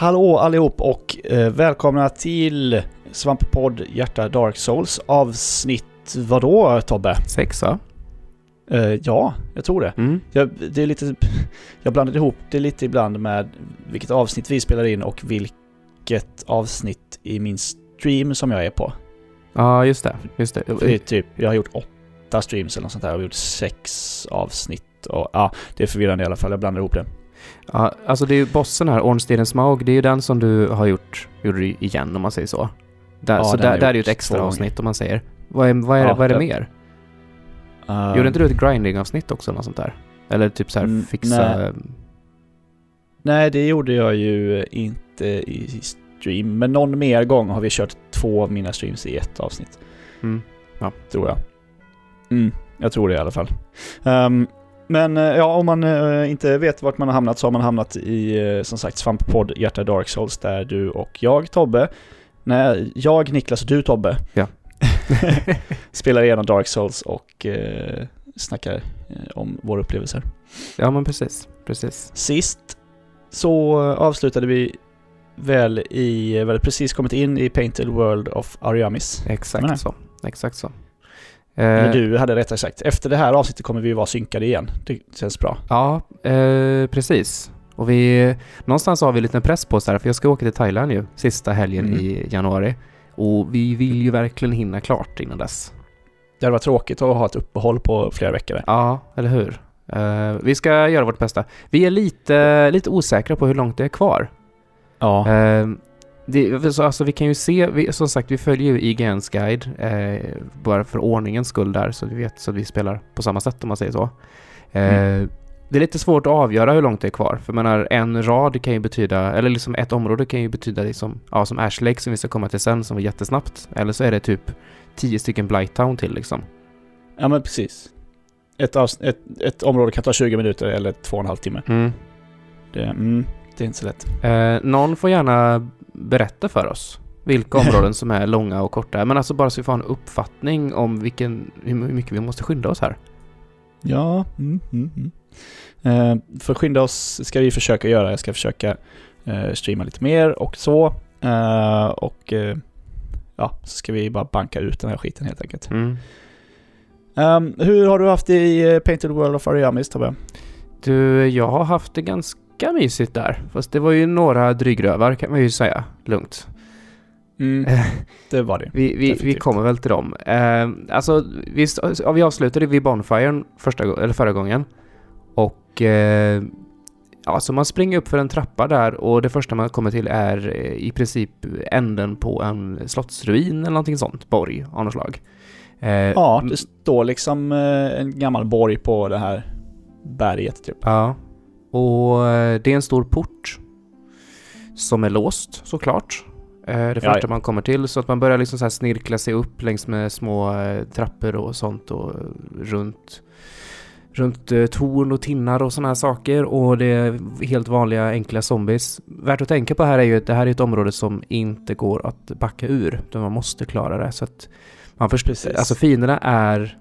Hallå allihop och eh, välkomna till Svamppodd Hjärta Dark Souls avsnitt vadå Tobbe? Sex va? Eh, ja, jag tror det. Mm. Jag, det är lite, jag blandade ihop det lite ibland med vilket avsnitt vi spelar in och vilket avsnitt i min stream som jag är på. Ja, just det. Just det. För det är typ, jag har gjort åtta streams eller något sånt där och vi har gjort sex avsnitt och ja, det är förvirrande i alla fall. Jag blandar ihop det. Ja, alltså det är ju bossen här, Ornsteden Smaug, det är ju den som du har gjort, gjorde igen om man säger så. Där, Ja, så där, där är ju ett extra avsnitt om man säger. Vad är, vad är, Ja, vad är det det- mer? Uh, Gjorde inte du ett grinding-avsnitt också eller något sånt där? Eller typ så här Mm, fixa... nej. Nej, det gjorde jag ju inte i stream. Men någon mer gång har vi kört två av mina streams i ett avsnitt. Mm. Tror jag. Mm, jag tror det i alla fall. Ehm, men eh, ja, om man eh, inte vet vart man har hamnat så har man hamnat i, eh, som sagt, Svamppodd Hjärta Dark Souls där du och jag, Tobbe, nej, jag, Niklas och du, Tobbe, Ja. spelar igenom Dark Souls och eh, snackar om våra upplevelser. Ja, men precis. Precis. Sist så avslutade vi väl i, väl precis kommit in i Painted World of Ariamis. Exakt så. Exakt så. Eller Eh, du hade rättare sagt. Efter det här avsnittet kommer vi ju vara synkade igen. Det känns bra. Ja, eh, precis. Och vi... Någonstans har vi lite press på oss här, för jag ska åka till Thailand ju, sista helgen Mm. i januari. Och vi vill ju verkligen hinna klart innan dess. Det hade varit tråkigt att ha ett uppehåll på flera veckor. Ja, eller hur? Eh, vi ska göra vårt bästa. Vi är lite, lite osäkra på hur långt det är kvar. Ja. Eh, det, så, alltså vi kan ju se, vi, som sagt vi följer ju IGNs guide, eh, bara för ordningens skull där, så vi vet så att vi spelar på samma sätt om man säger så. Eh, Mm. Det är lite svårt att avgöra hur långt det är kvar, för menar en rad kan ju betyda, eller liksom ett område kan ju betyda liksom, ja som Ash Lake som vi ska komma till sen som var jättesnabbt, eller så är det typ tio stycken Blighttown till liksom. ja, men precis. Ett, ett, ett område kan ta 20 minuter eller två och en halv timme. Mm. Det, mm, det är inte så lätt. Eh, någon får gärna berätta för oss vilka områden som är långa och korta. Men alltså bara så vi får en uppfattning om vilken, hur mycket vi måste skynda oss här. Ja, mm, mm, mm. Eh, för skynda oss ska vi försöka göra. Jag ska försöka eh, streama lite mer och så. Eh, och eh, ja, så ska vi bara banka ut den här skiten helt enkelt. Ehm, hur har du haft det i eh, Painted World of Ariamis Tobbe? Du, jag har haft det ganska mysigt där. Fast det var ju några drygrövar kan man ju säga, lugnt. Eh, Det var det. Vi, vi, vi kommer väl till dem. Eh, alltså, vi, vi avslutade vid Bonfiren första, eller förra gången. Och eh, ja, så man springer upp för en trappa där och det första man kommer till är eh, i princip änden på en slottsruin eller någonting sånt, borg av något slag. Eh, Ja, det står liksom eh, en gammal borg på det här berget typ. Ja. Och eh, det är en stor port som är låst såklart. Eh, Det första man kommer till så att man börjar liksom så snirkla sig upp längs med små eh, trappor och sånt och runt runt torn och tinnar och såna här saker och det är helt vanliga enkla zombies. Värt att tänka på här är ju att det här är ett område som inte går att backa ur, utan man måste klara det så att man först, Precis. alltså fienderna är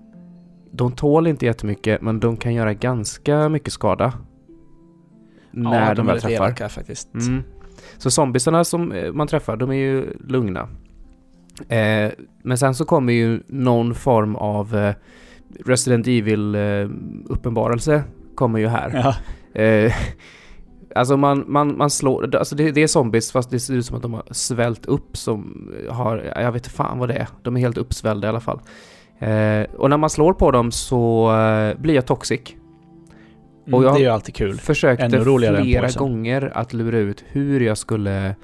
de tål inte jättemycket men de kan göra ganska mycket skada. När de, är väl träffar. elaka faktiskt. Mm. Så zombiesarna som eh, man träffar, de är ju lugna. Eh, men sen så kommer ju någon form av eh, Resident Evil-uppenbarelse kommer ju här. Ja. Eh, alltså man, man, man slår, alltså det, det är zombies fast det ser ut som att de har svällt upp som har, jag vet inte fan vad det är. De är helt uppsvällda i alla fall. Eh, och när man slår på dem så eh, blir jag toxic. Mm, Och jag- det är ju alltid kul. Försökte flera gånger att lura ut hur jag skulle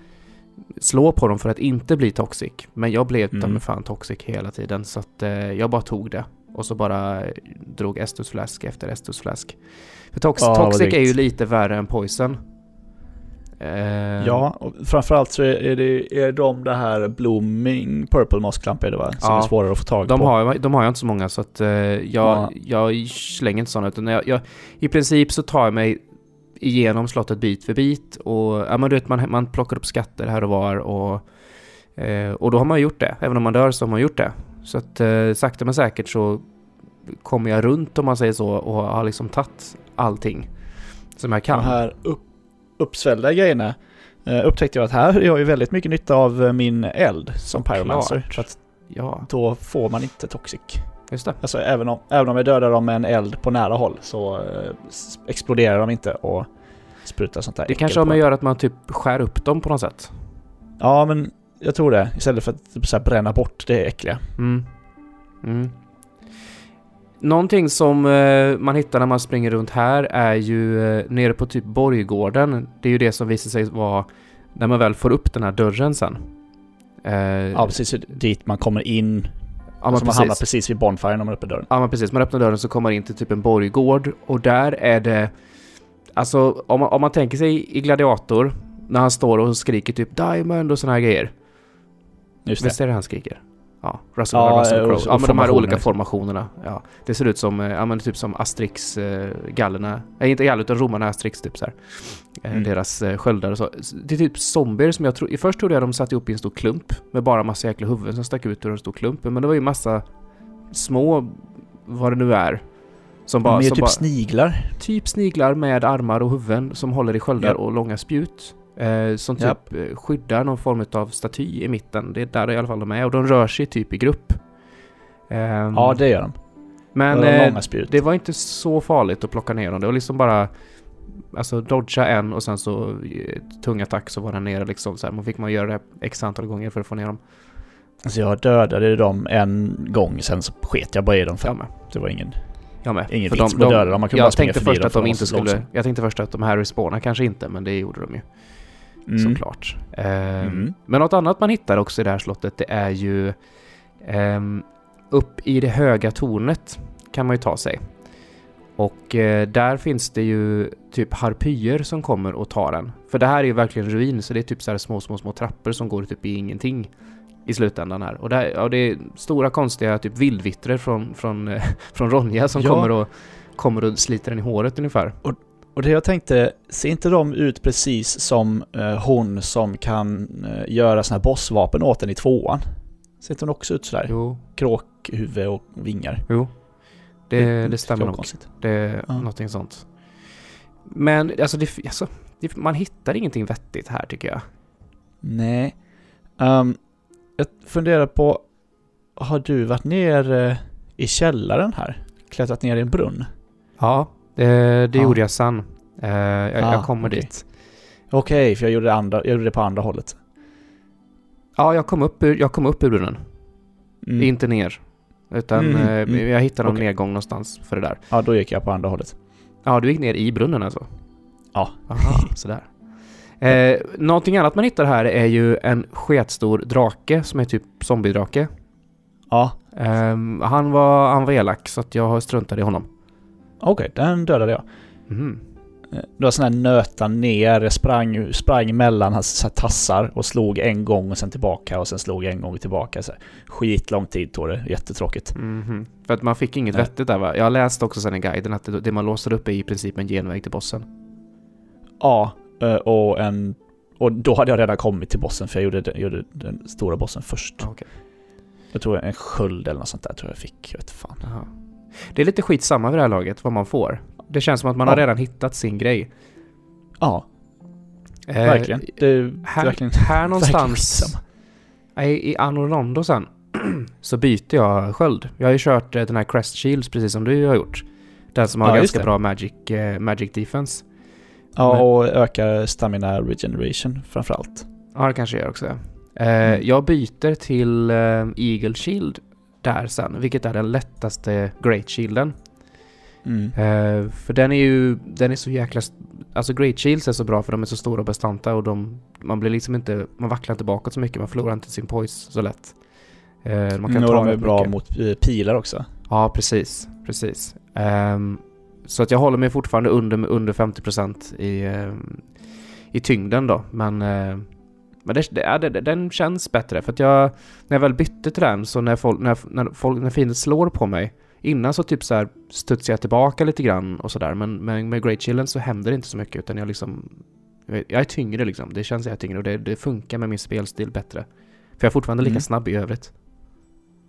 slå på dem för att inte bli toxic. Men jag blev Mm. med fan toxic hela tiden så att eh, jag bara tog det. Och så bara drog Estus flask efter Estus flask. För tox vad toxic är ju lite värre än poison. Eh, Ja, och framförallt så är, det, är de det här blooming purple mosklamp är det va? Som Ja. är svårare att få tag De på. har, de har jag inte så många så att eh, jag, Ja. jag slänger inte sådana utan jag, jag, i princip så tar jag mig igenom slottet bit för bit och ja men du vet man, man plockar upp skatter här och var och eh, och då har man gjort det. Även om man dör så har man gjort det. Så att eh, sakta men säkert så kommer jag runt om man säger så och har liksom tagit allting som jag kan. De här upp, uppsvällda grejerna eh, upptäckte jag att här har jag ju väldigt mycket nytta av eh, min eld som pyromancer. För att Ja, då får man inte toxic. just det. Alltså även om, även om jag dödar dem med en eld på nära håll så eh, exploderar de inte och sprutar sånt där Det kanske har med att göra att man typ skär upp dem på något sätt. Ja, men jag tror det. Istället för att typ så bränna bort det äckliga. Mm. Mm. Någonting som eh, man hittar när man springer runt här är ju eh, nere på typ borggården. Det är ju det som visar sig vara när man väl får upp den här dörren sen. Eh, Ja, precis. Dit man kommer in. ja, men så man hamnar precis. vid bonfire när man öppnar dörren. Ja men precis, man öppnar dörren så kommer man in till typ en borggård och där är det Alltså om man, om man tänker sig i Gladiator när han står och skriker typ Diamond och såna här grejer. Just det. Visst är det han skriker? Ja, Russell, Ja, Russell Crowe. Ja, men de här olika formationerna. Ja, det ser ut som, eh, ja men typ som Asterix, eh, gallerna. Nej, inte galler utan romarna Asterix typ så här. Eh, Mm. Deras eh, sköldar och så. Det är typ zombier som jag tror, först trodde jag de satt ihop i en stor klump med bara massa jäkla huvuden som stack ut ur en stor klump. Men det var ju massa små, vad det nu är. Som bara, de är som typ bara, sniglar. typ sniglar med armar och huvuden som håller i sköldar Ja. och långa spjut. Eh, som typ Japp. eh, skyddar någon form av staty i mitten. Det är där i alla fall de är. Och de rör sig typ i grupp. Ehm, Ja, det gör de. men de har eh, det var inte så farligt att plocka ner dem. Det var liksom bara Alltså dodga en och sen så eh, tung attack så var den nere liksom så här. Man fick man göra det x antal gånger för att få ner dem. Alltså jag dödade dem en gång, sen så sket jag bara i dem för Jag med. det var ingen, Jag med. ingen För vits med att döda dem. Man kunde bara jag springa tänkte först att de inte skulle... Jag tänkte först att de här respawnar kanske inte, men det gjorde de ju. Mm. Såklart. Ehm, Mm. Men något annat man hittar också i det här slottet, det är ju ehm, upp i det höga tornet kan man ju ta sig. Och eh, där finns det ju typ harpyer som kommer och tar en. För det här är ju verkligen ruin, så det är typ så här små, små, små trappor som går typ i ingenting i slutändan här. Och där, ja, det är stora konstiga typ vildvittror från, från, eh, från Ronja som Ja. kommer och kommer och sliter en i håret ungefär. Och det jag tänkte, ser inte de ut precis som eh, hon som kan eh, göra såna här bossvapen åt en i tvåan? Ser inte hon också ut sådär? Jo, Kråkhuvud och vingar. jo. Det, det stämmer nog. Det är Ja. någonting sånt. Men alltså, det, alltså det, man hittar ingenting vettigt här tycker jag. Nej. Ehm, jag funderar på, har du varit ner eh, i källaren här? Klättrat ner i en brunn? Ja, det, det Ja. gjorde jag sen. Eh, jag, Ah, jag kommer okej. dit. Okej, för jag gjorde, det andra, jag gjorde det på andra hållet. Ja, jag kom upp ur, jag kom upp ur brunnen. Mm. Inte ner. Utan Mm, eh, mm. jag hittade någon Okej. nedgång någonstans för det där. Ja, då gick jag på andra hållet. Ja, du gick ner i brunnen alltså? Ja. Aha, sådär. Eh, någonting annat man hittar här är ju en sketstor drake som är typ zombiedrake. Ja, Ehm, han, var, han var elak så att jag struntade i honom. Okej, den dödade jag. Eh, Det var sån här nöta ner, sprang, sprang mellan hans tassar och slog en gång och sen tillbaka och sen slog en gång tillbaka. Så här. Skitlång tid tog det, jättetråkigt. Mhm. För att man fick inget Nej. vettigt där va? Jag läste också sen i guiden att det, det man låser upp är i princip en genväg till bossen. Ja, eh, och en... Och då hade jag redan kommit till bossen för jag gjorde, den- gjorde den stora bossen först. Okej. Jag tror en sköld eller något sånt där tror jag fick. Jag vet fan. Jaha. Det är lite skitsamma vid det här laget vad man får. Det känns som att man Ja. har redan hittat sin grej. Ja, Eh, verkligen. Det är Här, verkligen... här verkligen någonstans skitsamma. i, i Anno Rondo sen så byter jag sköld. Jag har ju kört eh, den här Crest Shields precis som du har gjort. Den som har Ja, ganska bra Magic, eh, Magic Defense. Ja, Men- och öka stamina regeneration framförallt. Ja, det kanske jag gör också. Eh, Mm. Jag byter till eh, Eagle Shield där sen, vilket är den lättaste Great Shielden. Mm. Eh, för den är ju, den är så jäkla... Alltså Great Shields är så bra för de är så stora och bastanta och de... Man blir liksom inte... Man vacklar inte bakåt så mycket, man förlorar inte sin poise så lätt. Eh, man kan och ta de är bra mycket. mot eh, pilar också. Ja, precis. Precis. Ehm, så att jag håller mig fortfarande under, under 50% i, ehm, i tyngden då. Men, eh, men det, det, det, den känns bättre. För att jag, när jag väl bytte till den, så när, folk, när, när, folk, när fienden slår på mig, innan så typ så här studsar jag tillbaka lite grann och sådär. Men, men med Great Chillen så händer det inte så mycket, utan jag liksom... Jag är tyngre liksom. Det känns jag är tyngre och det, det funkar med min spelstil bättre. För jag är fortfarande lika Mm. snabb i övrigt.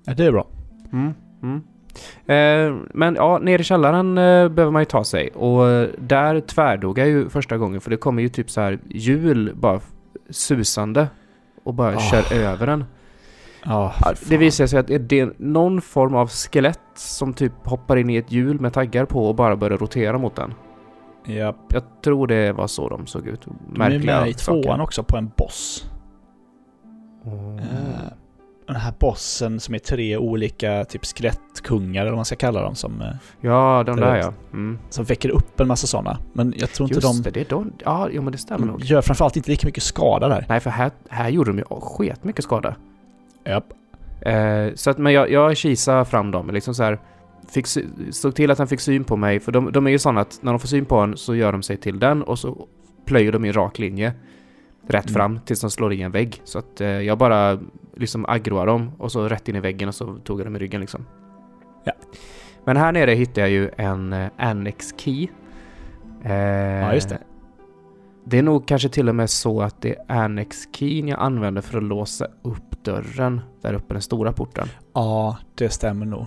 Ja, det är bra. Mm. Mm. Eh, men ja, ner i källaren eh, behöver man ju ta sig och eh, där tvärdog jag ju första gången för det kommer ju typ så här hjul bara susande och bara Ah. kör över den. Ja, Det visar sig att det är någon form av skelett som typ hoppar in i ett hjul med taggar på och bara börjar rotera mot den. Ja, Jag tror det var så de såg ut. de är Märkliga med i saker. tvåan också på en boss. Mm. Eh, Den här bossen som är tre olika typ skelettkungar eller vad man ska kalla dem som, eh, Ja, de där ja. Mm. som väcker upp en massa sådana. Men jag tror inte Just de, det, det är de. Ja, jo, men det stämmer nog. gör framförallt inte lika mycket skada där. Nej, för här, här gjorde de ju sket mycket skada. Japp. Eh, så att, men jag, jag kisade fram dem, liksom så här. Fick, såg till att han fick syn på mig, för de, de är ju sådana att när de får syn på en så gör de sig till den och så plöjer de i rak linje. Rätt Mm. fram tills de slår i en vägg. Så att eh, jag bara liksom aggroade dem och så rätt in i väggen och så tog jag dem i ryggen liksom. Ja. Men här nere hittade jag ju en eh, annex key. Eh, Ja, just det. Det är nog kanske till och med så att det är annex keyn jag använder för att låsa upp dörren där uppe, den stora porten. Ja, det stämmer nog.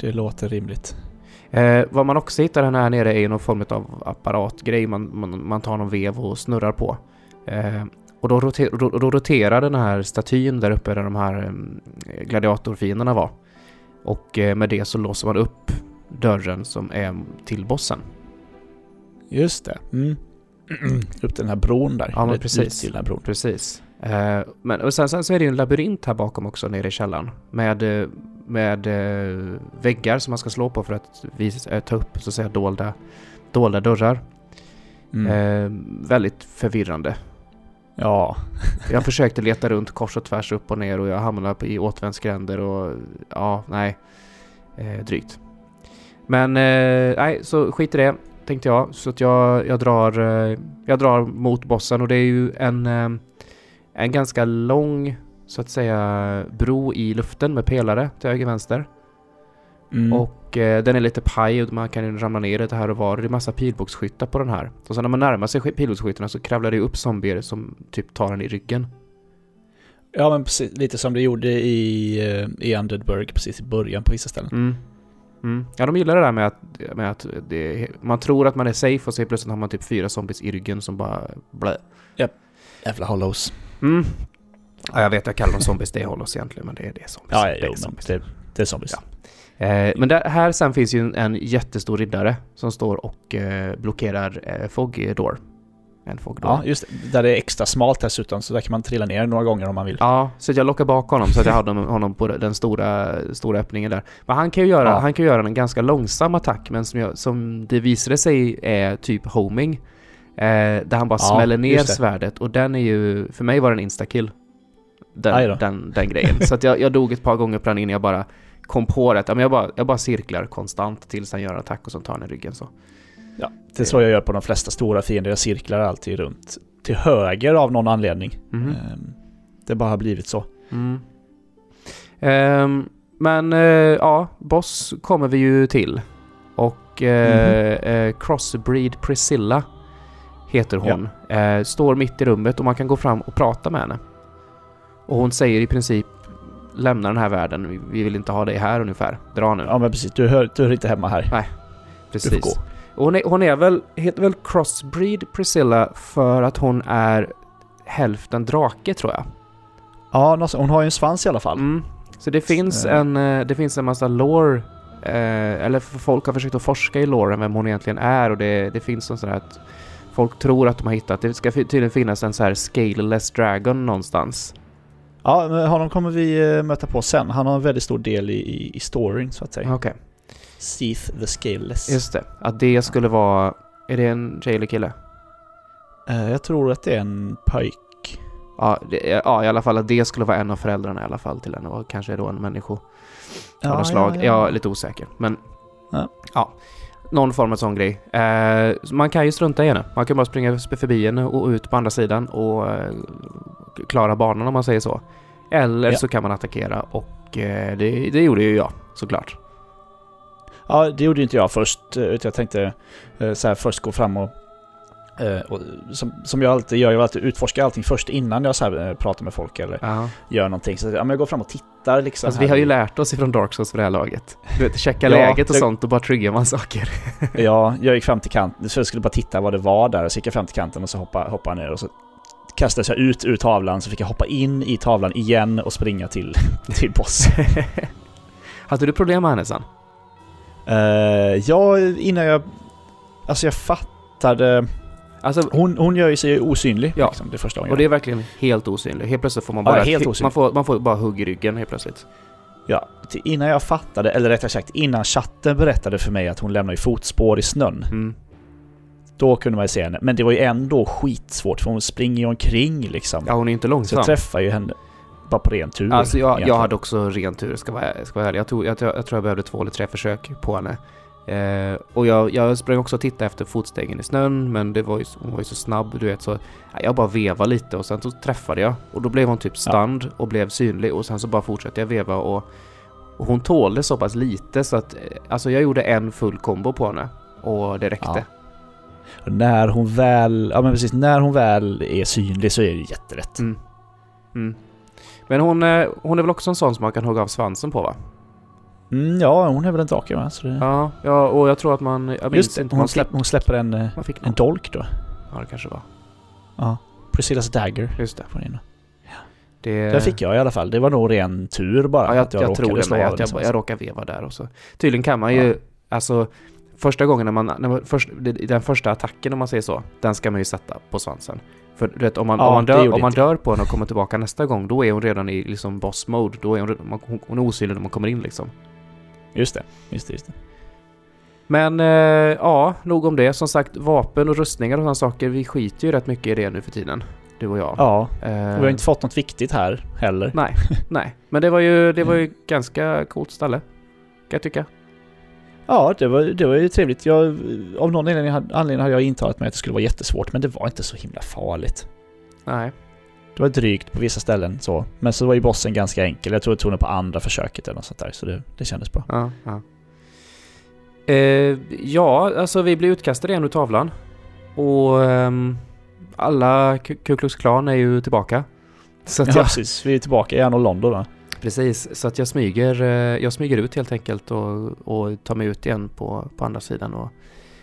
Det låter rimligt. Eh, vad man också hittar här nere är någon form av apparatgrej man, man, man tar någon vev och snurrar på. Eh, och då, roter, då, då roterar den här statyn där uppe där de här eh, gladiatorfienderna var. Och eh, med det så låser man upp dörren som är till bossen. Just det. Mm. Upp den här bron där. Ja, men precis. till den här bron. Precis. Eh, men och sen, sen så är det ju en labyrint här bakom också nere i källaren. Med, eh, med väggar som man ska slå på för att visa, ta upp så att säga dolda, dolda dörrar. Mm. Eh, väldigt förvirrande. Ja, Jag försökte leta runt kors och tvärs upp och ner och jag hamnade i återvändsgränder och ja, nej. Eh, drygt. Men eh, nej, så skit i det tänkte jag. Så att jag, jag, drar, eh, jag drar mot bossen och det är ju en, eh, en ganska lång så att säga bro i luften med pelare till höger och vänster mm. Och eh, den är lite paj och man kan ramla ner lite här och var. Det är massa pilbågsskyttar på den här. Och så när man närmar sig sk- pilbågsskyttarna så kravlar det upp zombier som typ tar en i ryggen. Ja, men precis. Lite som det gjorde i, eh, i Undeadburg precis i början på vissa ställen. Mm. Mm. Ja, de gillar det där med att, med att det, man tror att man är safe och så plötsligt har man typ fyra zombies i ryggen som bara blä. Jävla hollows. Mm. Ja, jag vet, jag kallar dem zombies, det är hållos egentligen, men det är det är zombies. Ja, det ja, är jo, men zombies. det, det är zombies. Ja. Eh, men där, här sen finns ju en, en jättestor riddare som står och eh, blockerar eh, fog door. En fog door. Ja, just. Där det är extra smalt dessutom, så där kan man trilla ner några gånger om man vill. Ja, så jag lockar bak honom så att jag hade honom på den stora, stora öppningen där. Men han kan ju göra, Ja. han kan göra en ganska långsam attack, men som, jag, som det visade sig är typ homing. Eh, där han bara Ja, smäller ner svärdet och den är ju, för mig var den instakill. Den, den, den grejen. så att jag, jag dog ett par gånger på den innan jag bara kom på det. Ja, men jag, bara, jag bara cirklar konstant tills han gör en attack och så tar han i ryggen så. Ja, det är så jag gör på de flesta stora fiender. Jag cirklar alltid runt till höger av någon anledning. Ehm, Det bara har blivit så. Mm. Ehm, men eh, ja, boss kommer vi ju till. Och eh, eh, Crossbreed Priscilla heter hon. Eh, står mitt i rummet och man kan gå fram och prata med henne. Och hon säger i princip lämna den här världen, vi, vi vill inte ha dig här ungefär. Dra nu. Ja men precis, du hör, du hör inte hemma här. Du Precis. får gå. Och Hon är, hon är väl, heter väl Crossbreed Priscilla för att hon är hälften drake tror jag. Ja, hon har ju en svans i alla fall. Mm. Så det finns, Eh. en, eh, det finns en massa lore, eh, eller folk har försökt att forska i loren, vem hon egentligen är och det, det finns en sån här att folk tror att de har hittat, det ska tydligen finnas en så här scaleless dragon någonstans. Ja, honom kommer vi eh, möta på sen. Han har en väldigt stor del i, i, storyn så att säga. Okej, Seath the Scaleless. just det. Att det skulle vara, är det en tjej eller kille? Eh, jag tror att det är en pojk. Ja, det, ja, i alla fall att det skulle vara en av föräldrarna i alla fall till henne och kanske då en människo av något slag. Jag är lite osäker, men Ja. ja. Någon form av sån grej. Eh, man kan ju strunta i henne. Man kan bara springa förbi henne och ut på andra sidan och eh, klara banan om man säger så. Eller Ja. så kan man attackera och eh, det, det gjorde ju jag såklart. Ja, det gjorde inte jag först. eh, Jag tänkte eh, så här, först gå fram och, eh, och som, som jag alltid gör, jag vill alltid utforska allting först innan jag så här, pratar med folk eller Ja. gör någonting. Så ja, men jag går fram och tittar liksom. Alltså, vi har ju lärt oss ifrån Dark Souls för det här laget. Du vet, checka Ja, läget och jag- sånt och bara trigga man saker. Ja, jag gick fram till kanten, så jag skulle bara titta vad det var där. Så gick jag fram till kanten och så hoppade, hoppade ner och så kastades jag ut ur tavlan så fick jag hoppa in i tavlan igen och springa till, till boss. Hade du problem med henne sen? Uh, ja, innan jag... Alltså jag fattade... Alltså, Hon, hon gör ju sig osynlig Ja. liksom, det första hon och det gör. är verkligen helt osynligt. Helt plötsligt får man Ja, bara... helt ett- osynligt. man, får, man får bara hugg i ryggen helt plötsligt. Ja, innan jag fattade, eller rättare sagt innan chatten berättade för mig att hon lämnar ju fotspår i snön. Mm. Då kunde man ju se henne. Men det var ju ändå skitsvårt för hon springer ju omkring liksom. Ja, hon är inte så långsam. jag träffade ju henne bara på ren tur. Alltså jag, jag hade också ren tur, ska vara, ska vara ärlig. Jag, tog, jag, jag, jag tror jag behövde två eller tre försök på henne. Eh, och jag, jag sprang också och tittade efter fotstegen i snön, men det var ju, hon var ju så snabb, du vet. Så ja, jag bara vevade lite och sen så träffade jag. Och då blev hon typ stunned och blev synlig och sen så bara fortsatte jag veva och, och hon tålde så pass lite så att eh, alltså jag gjorde en full kombo på henne. Och det räckte. Ja. Och när hon väl, ja men precis, när hon väl är synlig så är det jätterätt. Mm. Mm. Men hon, eh, hon är väl också en sån som man kan hugga av svansen på va? Mm, ja, hon är väl en drake va? Så det... Ja, ja och jag tror att man... Jag Just det, inte, hon, släpp, hon släpper en, eh, en dolk då. Ja, det kanske var. Ja. Priscillas dagger. Just det. Ni in. det Det fick jag i alla fall. Det var nog ren tur bara. Ja, jag, att jag, råkade tror det med. Att den jag, jag råkade veva där och så. Tydligen kan man Ja. ju... Alltså, första gången när man... När man först, den första attacken om man säger så, den ska man ju sätta på svansen. För du vet, om man, Ja, om man, dör, om man dör på henne och kommer tillbaka nästa gång, då är hon redan i liksom boss mode. Då är hon, hon är osynlig när man kommer in liksom. Just det, just det, just det. Men eh, ja, nog om det. Som sagt, vapen och rustningar och sådana saker, vi skiter ju rätt mycket i det nu för tiden. Du och jag. Ja, Eh, och vi har inte fått något viktigt här heller. Nej, nej. Men det var ju, det var Mm. ju ganska coolt ställe. Kan jag tycka. Ja, det var, det var ju trevligt. Jag, av någon anledning anledning hade jag intalat mig att det skulle vara jättesvårt, men det var inte så himla farligt. Nej. Det var drygt på vissa ställen så. Men så var ju bossen ganska enkel. Jag tror jag tog den på andra försöket eller något sånt där, så det, det kändes bra. Ja, ja. Eh, ja, alltså vi blir utkastade igen ur tavlan. Och ehm, alla Ku Klux Klan är ju tillbaka. Så att Ja, jag, precis. Vi är tillbaka i Arnold London va? precis, så att jag smyger, eh, jag smyger ut helt enkelt och, och tar mig ut igen på, på andra sidan och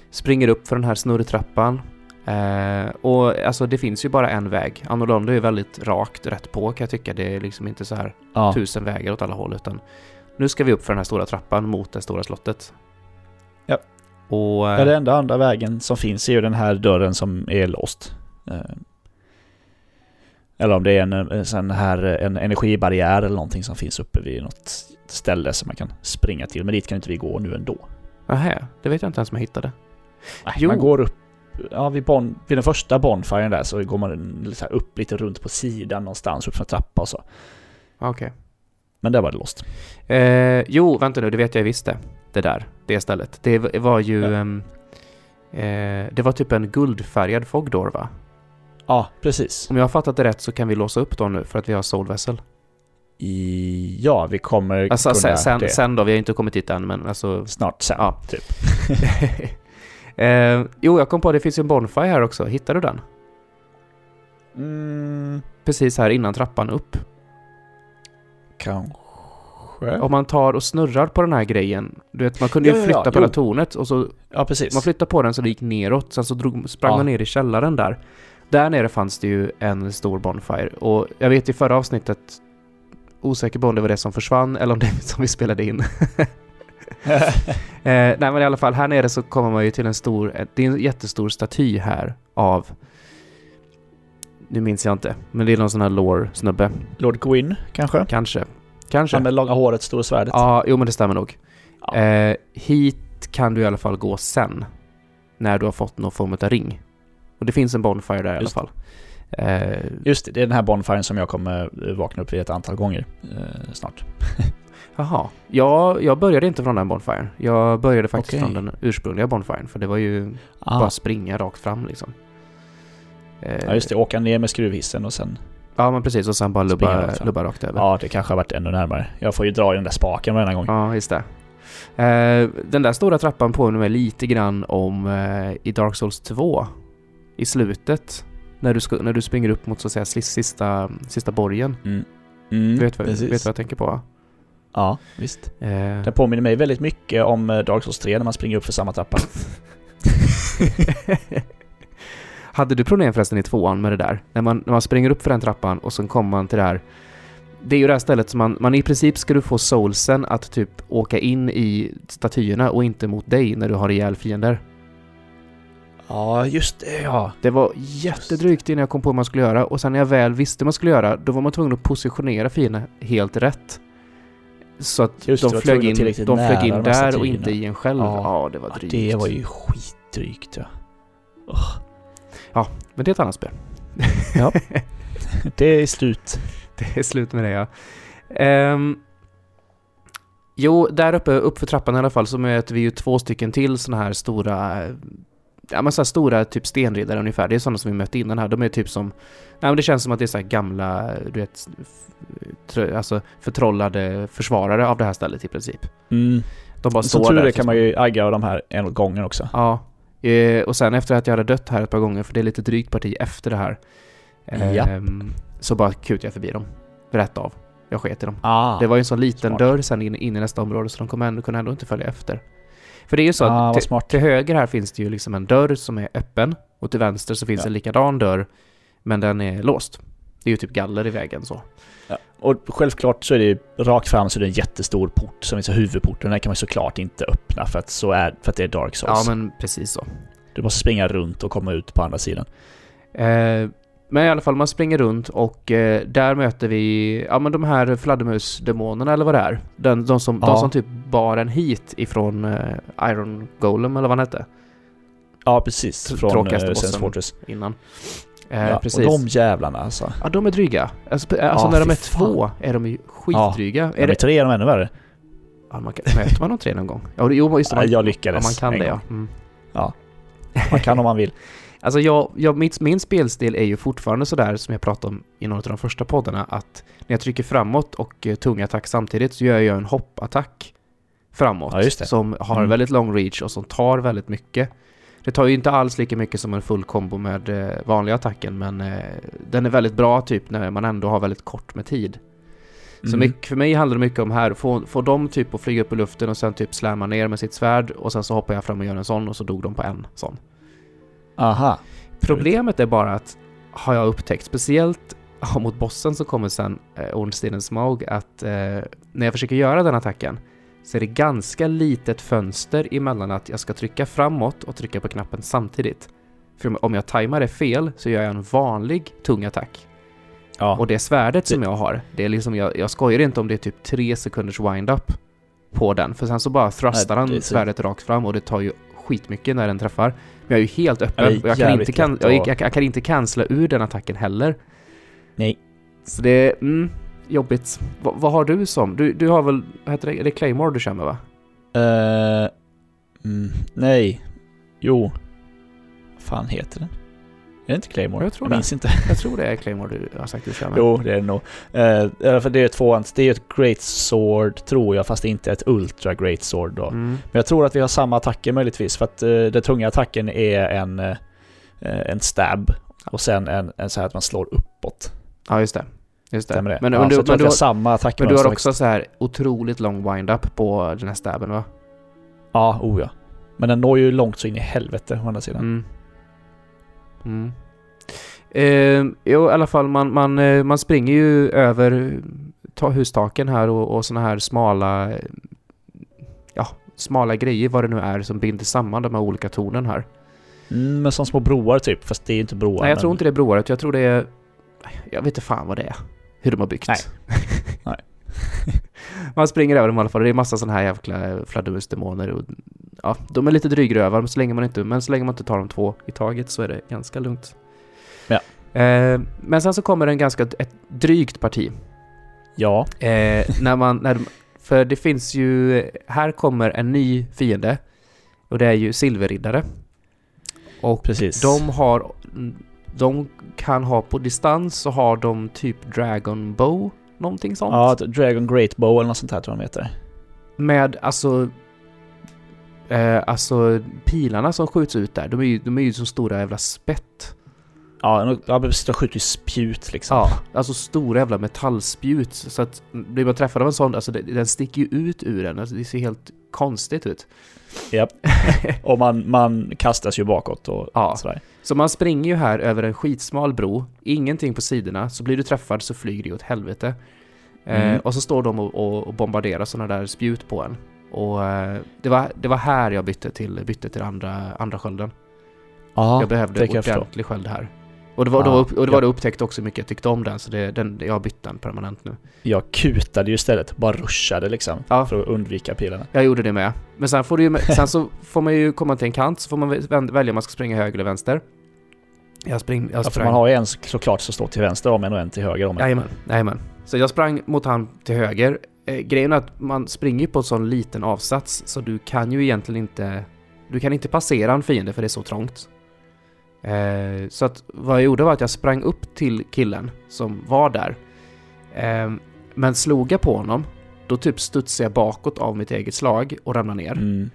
springer upp för den här snurrtrappan. Eh, och alltså det finns ju bara en väg. Anolondo är väldigt rakt rätt på kan jag tycka. Det är liksom inte så här Ja. tusen vägar åt alla håll utan nu ska vi upp för den här stora trappan mot det stora slottet. Ja. Och... Ja, det enda andra vägen som finns är ju den här dörren som är låst. Eh, Eller om det är en, en sån här en energibarriär eller någonting som finns uppe vid något ställe som man kan springa till. Men dit kan inte vi gå nu ändå. Nähä, det vet jag inte ens om jag hittade. Nej, Jo. Man går upp, ja vid, bon, vid den första bonfiren där så går man så upp lite runt på sidan någonstans, upp en trappa och så. Okej. Men där var det låst. Eh, jo, vänta nu, det vet jag visst det. Där, det stället. Det var ju... Ja. ehm, eh, det var typ en guldfärgad Fogdor va? Ja, precis. Om jag har fattat det rätt så kan vi låsa upp dem nu för att vi har Soul Vessel. I, ja, vi kommer Alltså kunna sen, sen, sen då, vi har inte kommit dit än men alltså... snart sen, Ja. typ. eh, jo, jag kom på det finns ju en Bonfire här också. Hittar du den? Mm, Precis här innan trappan upp. kanske. Om man tar och snurrar på den här grejen. Du vet, man kunde ju Ja, ja, flytta ja, på hela jo. tornet och så Ja, precis. man flyttade på den så det gick neråt. Sen så drog, sprang Ja. man ner i källaren där. Där nere fanns det ju en stor Bonfire. Och jag vet i förra avsnittet, osäker på om det var det som försvann eller om det som vi spelade in. Eh, nej men i alla fall, här nere så kommer man ju till en stor, eh, det är en jättestor staty här av, nu minns jag inte, men det är någon sån här lore-snubbe. Lord Gwyn, kanske? Kanske. Kanske. Han med långa håret, stora svärdet. Ja, jo men det stämmer nog. Ja. Eh, hit kan du i alla fall gå sen. När du har fått någon form av ring. Och det finns en Bonfire där i alla Just fall. Eh, Just det, det är den här bonfiren som jag kommer eh, vakna upp vid ett antal gånger eh, snart. Jaha. Ja, jag började inte från den Bonfiren. Jag började faktiskt Okej. från den ursprungliga Bonfiren. För det var ju Ah. bara springa rakt fram liksom. Eh, Ja just det, åka ner med skruvhissen och sen... Ja, men precis. Och sen bara lubba, lubba rakt över. Ja, det kanske har varit ännu närmare. Jag får ju dra i den där spaken varenda gång. Ja, just det. Eh, den där stora trappan påminner mig lite grann om eh, i Dark Souls 2. I slutet. När du, när du springer upp mot så att säga sista, sista borgen. Mm. Du Mm, vet, vad, precis. vet vad jag tänker på? Ja, visst. Eh, Den påminner mig väldigt mycket om eh, Dark Souls 3 när man springer upp för samma trappa. Hade du problem förresten i tvåan med det där? När man, när man springer upp för den trappan och sen kommer man till det här det är ju det här stället som man, man i princip ska du få soulsen att typ åka in i statyerna och inte mot dig när du har ihjäl fiender. Ja, just det ja. Det var jättedrygt innan jag kom på vad man skulle göra och sen när jag väl visste vad man skulle göra då var man tvungen att positionera fienderna helt rätt. Så att Just de det, flög in, de flög nära in där och inte i en själv. Ja. Ja, det var ja drygt. det var ju skitdrygt ja. Men det är ett annat spel. Det är slut. Det är slut med det ja. Ehm, jo, där uppe, upp för trappan i alla fall, så möter vi ju två stycken till såna här stora Ja men så stora typ stenriddare ungefär. Det är sådana som vi mötte innan här. De är typ som... Nej men det känns som att det är så gamla, du vet... f- trö- Alltså förtrollade försvarare av det här stället i princip. Mm. De bara Som står tur där. är kan man ju agga de här en gången också. Ja. Eh, och sen efter att jag hade dött här ett par gånger, för det är lite drygt parti efter det här. Ehm, så bara kutade jag förbi dem. Rätt av. Jag sket i dem. Ah. Det var ju en sån liten smart. dörr sen in, in i nästa område så de kommer ändå, kunde ändå inte följa efter. För det är ju så ah, att till, till höger här finns det ju liksom en dörr som är öppen och till vänster så finns Ja. en likadan dörr men den är låst. Det är ju typ galler i vägen så. Och självklart så är det ju rakt fram så är det en jättestor port som är så huvudporten. Den kan man såklart inte öppna för att, så är, för att det är Dark Ja Souls. men precis så. Du måste springa runt och komma ut på andra sidan. Eh, men i alla fall, man springer runt och eh, där möter vi, ja men de här fladdermusdemonerna eller vad det är. Den, de, som, de Ja. som typ bar en hit ifrån eh, Iron Golem eller vad han hette Ja, precis. Tr- Från tråkigaste uh, bossen. Fortress. innan. Eh, Ja, precis. och de jävlarna alltså. Ja, de är dryga. Alltså, alltså Ja, när de är fan. två är de ju skitdryga. Ja, är de det, tre är de ännu värre. ja, man kan, möter man de tre någon gång? Ja, jo, just det. Ja, Man, jag ja, lyckades man kan det ja. Mm. Man kan om man vill. Alltså jag, jag, mitt, min spelstil är ju fortfarande sådär som jag pratade om i några av de första poddarna att när jag trycker framåt och eh, tung attack samtidigt så gör jag en hoppattack framåt Ja, som har Mm. väldigt lång reach och som tar väldigt mycket. Det tar ju inte alls lika mycket som en full kombo med eh, vanliga attacken men eh, den är väldigt bra typ när man ändå har väldigt kort med tid. Så Mm. mycket, för mig handlar det mycket om här, få, få dem typ att flyga upp i luften och sen typ slamma ner med sitt svärd och sen så hoppar jag fram och gör en sån och så dog de på en sån. Aha. Problemet är bara att, har jag upptäckt, speciellt mot bossen som kommer sen, eh, Ornstenen Smaug, att eh, när jag försöker göra den attacken så är det ganska litet fönster emellan att jag ska trycka framåt och trycka på knappen samtidigt. För om jag tajmar det fel så gör jag en vanlig tung attack. Ja. Och det svärdet Det- som jag har, det är liksom, jag, jag skojar inte om det är typ tre sekunders wind-up på den. För sen så bara thrustar han svärdet rakt fram och det tar ju skitmycket när den träffar. Men jag är ju helt öppen och jag kan, inte kan, jag, jag, jag kan inte cancella ur den attacken heller. Nej. Så det är, mm, jobbigt. Va, vad har du som? Du, du har väl, vad heter det, det Claymore du kör med va? Eh, mm, nej. Jo. Vad fan heter den? Är det inte Claymore? Jag tror jag det. minns inte. Jag tror det är Claymore du har sagt du kör med. Jo, det är det nog. Uh, för det är tvåan. Det är ett Great Sword, tror jag, fast det inte är ett Ultra Great Sword då. Mm. Men jag tror att vi har samma attacker möjligtvis, för att uh, den tunga attacken är en, eh, en stab. Och sen en, en så här att man slår uppåt. Ja, just det. Just det. Stämmer det? Men, ja, men, du, men, du, har samma attacker. men du har också så här otroligt lång wind-up på den här stabben va? Ja, oh ja. Men den når ju långt så in i helvete å andra sidan. Mm. Mm. Eh, jo, i alla fall man, man, eh, man springer ju över ta hustaken här och, och såna här smala ja, smala grejer vad det nu är som binder samman de här olika tornen här. Mm, men som små broar typ, fast det är inte broar. Nej, jag men... tror inte det är broar, jag tror det är jag vet inte fan vad det är. Hur de har byggt. Nej. Man springer över dem i alla fall det är massa sådana här jävla fladdermusdemoner och ja, de är lite drygrövar men så länge man inte, men så länge man inte tar dem två i taget så är det ganska lugnt. Ja. Eh, men sen så kommer en ganska, ett drygt parti. Ja. Eh, när man, när för det finns ju, här kommer en ny fiende och det är ju silverriddare. Och Precis. de har, de kan ha på distans så har de typ Dragon Bow, någonting sånt. Ja, Dragon Great Bow eller något sånt här tror jag de heter. Med alltså, eh, alltså pilarna som skjuts ut där, de är ju, de är ju så stora jävla spett. Ja, de- skjuter ju spjut liksom. Ja, alltså stora jävla metallspjut. Så att blir man träffad av en sån, alltså den sticker ju ut ur den. Alltså det ser helt konstigt ut. Japp. och man, man kastas ju bakåt och Ja. sådär. Så man springer ju här över en skitsmal bro, ingenting på sidorna, så blir du träffad så flyger du åt helvete. Eh, Mm. och så står de och, och, och bombarderar sådana där spjut på en. Och eh, det, var, det var här jag bytte till, bytte till andra, andra skölden. Ja, jag behövde det jag förstå. ordentlig sköld här. Och det var, Ja, då, och det var ja. då upptäckte också mycket jag tyckte om den, så det, den, jag har bytt den permanent nu. Jag kutade ju istället, bara rushade liksom. Ja. För att undvika pilarna. Jag gjorde det med. Men sen, får du ju, sen så får man ju komma till en kant, så får man vä- välja om man ska springa höger eller vänster. Jag, spring, jag Ja, för man har ju en såklart som står till vänster om en och en till höger om en. Jajamän, jajamän. Så jag sprang mot han till höger. Eh, grejen är att man springer på en sån liten avsats så du kan ju egentligen inte... Du kan inte passera en fiende för det är så trångt. Eh, så att vad jag gjorde var att jag sprang upp till killen som var där. Eh, men slog jag på honom, då typ studsade jag bakåt av mitt eget slag och ramlade ner. Mm.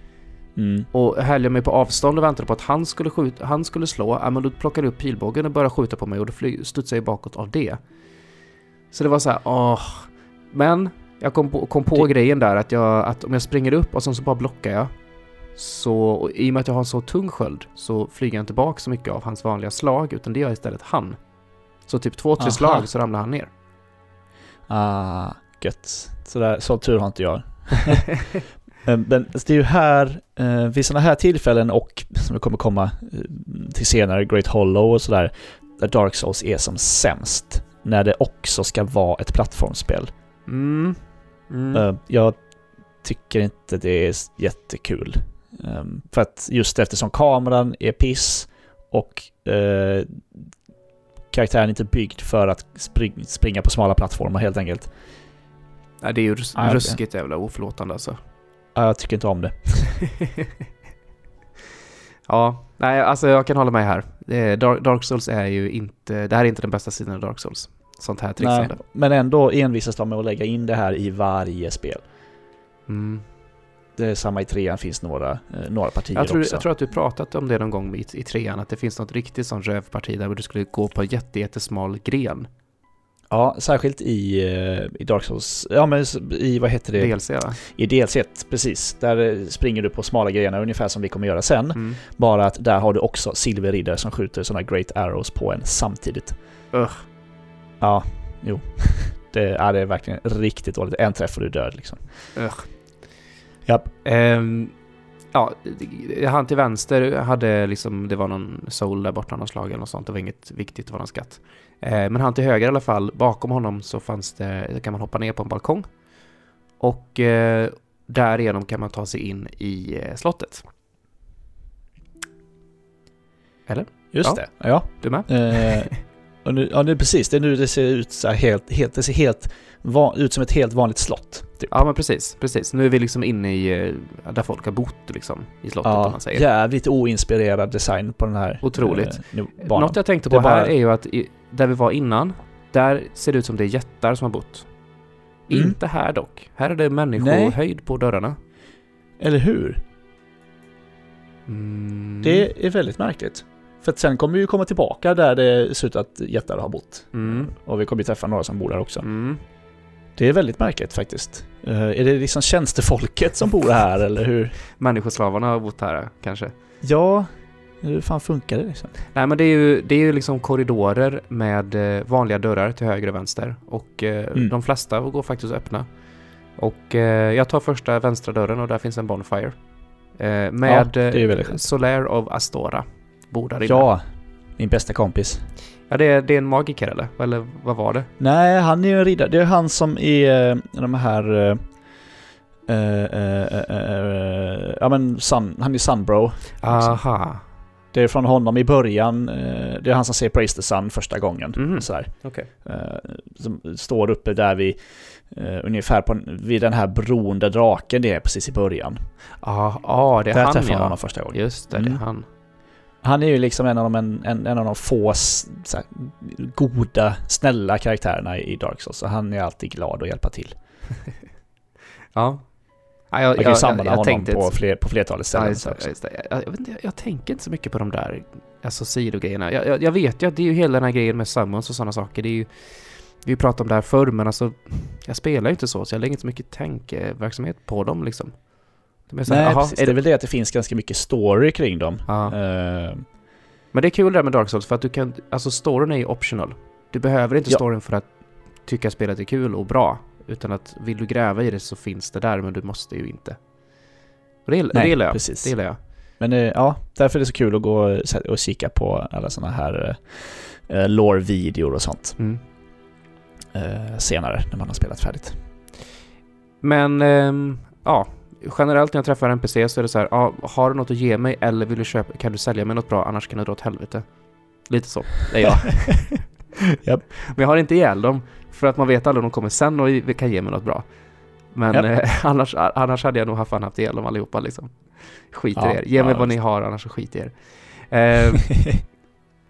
Mm. Och höll jag mig på avstånd och väntade på att han skulle, skjuta, han skulle slå, ja men då plockade jag upp pilbågen och började skjuta på mig och då fly, studsade jag bakåt av det. Så det var så här, åh. Men jag kom på, kom på Det- grejen där att, jag, att om jag springer upp och sen så bara blockar jag. Så i och med att jag har en så tung sköld så flyger jag inte bak så mycket av hans vanliga slag utan det gör istället han. Så typ två, tre Aha. slag så ramlar han ner. Ah, gött. Så, där, så tur har inte jag. Eh, Men det är ju här, eh, vid sådana här tillfällen och som det kommer komma eh, till senare, Great Hollow och sådär, där Dark Souls är som sämst. När det också ska vara ett plattformsspel. Mm. Mm. Jag tycker inte det är jättekul. Eh, För att just eftersom kameran är piss och eh, karaktären är inte byggd för att spring, springa på smala plattformar helt enkelt. Ja, det är ju rus- okej. ruskigt jävla oförlåtande alltså. Ja, Jag tycker inte om det. ja, nej alltså jag kan hålla med här. Dark, Souls är ju inte, det här är inte den bästa sidan av Dark Souls. Sånt här Nej, trixande. men ändå envisas de med att lägga in det här i varje spel. Mm. Det är samma i trean finns några, eh, några partier Jag, tror, också. jag tror att du pratat om det någon gång i, i trean, att det finns något riktigt sånt rövparti där du skulle gå på en jätte, jättesmal gren. Ja, särskilt i, eh, i Dark Souls, ja men i vad heter det? DLC va? I DLC 1, precis. Där eh, springer du på smala grenar ungefär som vi kommer göra sen. Mm. Bara att där har du också silverriddare som skjuter sådana great arrows på en samtidigt. Ugh. Ja, jo. Det, ja, det är verkligen riktigt dåligt. En träff och du död liksom. Ugh. Japp. Ehm, ja, han till vänster hade liksom, det var någon soul där borta, någon slag eller något sånt. Det var inget viktigt, det var någon skatt. Eh, men han till höger i alla fall, bakom honom så fanns det, kan man hoppa ner på en balkong. Och eh, därigenom kan man ta sig in i eh, slottet. Just Ja. det. Ja. Du med? Eh, och nu, ja, är precis. Det är nu det ser ut så här helt, helt, det ser helt va, ut som ett helt vanligt slott. Typ. Ja men precis, precis. Nu är vi liksom inne i, eh, där folk har bott liksom, i slottet om Ja, man säger. jävligt oinspirerad design på den här Otroligt. eh, banan. Något jag tänkte på är bara- här är ju att i, där vi var innan, där ser det ut som det är jättar som har bott. Mm. Inte här dock. Här är det människohöjd på dörrarna. Eller hur? Mm. Det är väldigt märkligt. För att sen kommer vi ju komma tillbaka där det ser ut att jättar har bott. Mm. Och vi kommer ju träffa några som bor där också. Det är väldigt märkligt faktiskt. Eh, är det liksom tjänstefolket som bor här eller hur? Människoslavarna har bott här kanske. Ja, hur fan funkar det liksom? Nej men det är ju, det är ju liksom korridorer med eh, vanliga dörrar till höger och vänster. Och eh, Mm. de flesta går faktiskt att öppna. Och jag tar första vänstra dörren och där finns en Bonfire. Med skönt. Solaire of Astora. Bor där inne. Ja, min bästa kompis. Ja, det är, det är en magiker eller? Eller vad var det? Nej, han är ju en riddare. Det är han som är eh, de här... eh, eh, eh, ja men Sun, han är Sunbro. Aha. Det är från honom i början. eh, det är han som säger Praise the Sun första gången. Sådär. Okej. Eh, som står uppe där vid, ungefär på, vid den här bron där draken det är precis i början. Ja, ah, det är där han träffade man ja. honom första gången. Just det, det Mm. är han. Han är ju liksom en av de, en, en, en av de få här, goda, snälla karaktärerna i Dark Souls. Så han är alltid glad att hjälpa till. Ja. ja jag, Man kan ju samla honom tänkte på, fler, på flertalet Ja, ställen. just så det, också. just. Jag, jag, jag tänker inte så mycket på de där alltså, sidogrejerna. Jag, jag, jag vet ju att det är ju hela den här grejen med summons och sådana saker. Det är ju, vi pratade om det här förr, men alltså jag spelar ju inte så, så jag lägger inte så mycket tankeverksamhet på dem liksom. De så här, Nej, "Jaha, precis. är det väl det att det finns ganska mycket story kring dem. Eh, Men det är kul det där med Dark Souls för att du kan, alltså storyn är ju optional. Du behöver inte Ja. storyn för att tycka spelet är kul och bra. Utan att vill du gräva i det så finns det där men du måste ju inte. Och det, Nej, det gillar jag. precis. Det gillar jag. Men eh, ja, därför är det så kul att gå och kika på alla sådana här uh, lore-videor och sånt Mm. eh, senare när man har spelat färdigt. Men ehm, ja, generellt när jag träffar NPC så är det så här, ja, har du något att ge mig eller vill du köpa, kan du sälja mig något bra annars kan du dra åt helvete. Lite så, det är jag. Japp. Men jag har inte ihjäl dem för att man vet aldrig om de kommer sen och kan ge mig något bra. Men Japp. eh, annars, annars hade jag nog fan haft ihjäl dem allihopa liksom. Skit i Ja, er, ge mig ja, vad ni har annars så skit i er. Eh,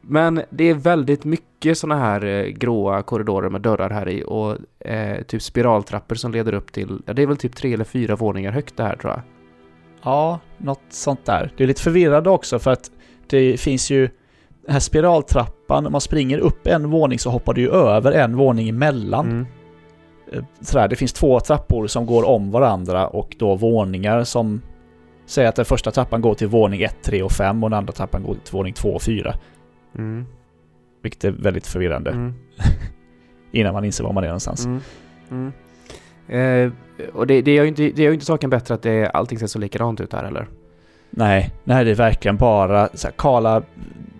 men det är väldigt mycket sådana här eh, gråa korridorer med dörrar här i och eh, typ spiraltrappor som leder upp till, ja det är väl typ tre eller fyra våningar högt det här tror jag. ja, något sånt där. Det är lite förvirrande också för att det finns ju den här spiraltrappan, om man springer upp en våning så hoppar du ju över en våning emellan. Mm. Eh, Sådär, det finns två trappor som går om varandra och då våningar som säger att den första trappan går till våning 1, 3 och 5 och den andra trappan går till våning 2 och 4. Mm. Vilket är väldigt förvirrande Mm. innan man inser var man är någonstans. Mm. Mm. Eh, och det, det, gör ju inte, det gör ju inte saken bättre att det, allting ser så likadant ut här eller? Nej, nej det är verkligen bara så här, kala,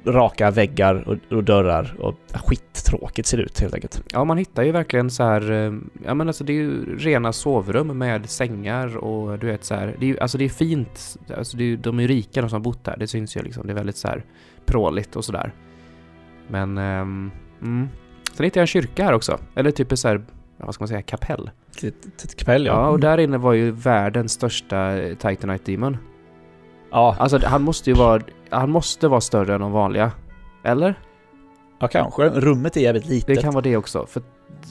raka väggar och, och dörrar och skittråkigt ser det ut helt enkelt. Ja, man hittar ju verkligen så här, eh, ja men alltså det är ju rena sovrum med sängar och du vet så här, det är ju, alltså det är fint, alltså det är, de är ju rika de som har bott där, det syns ju liksom, det är väldigt så här pråligt och sådär. Men, ehm, mm. Sen hittade jag en kyrka här också, eller typ så här, ja, vad ska man säga, kapell. Ett, ett kväll Ja, och där inne var ju världens största eh, Titanite Demon. Ja, Alltså han måste ju vara, han måste vara större än de vanliga. Eller? ja, kanske. Rummet är jävligt litet. Det kan vara det också. För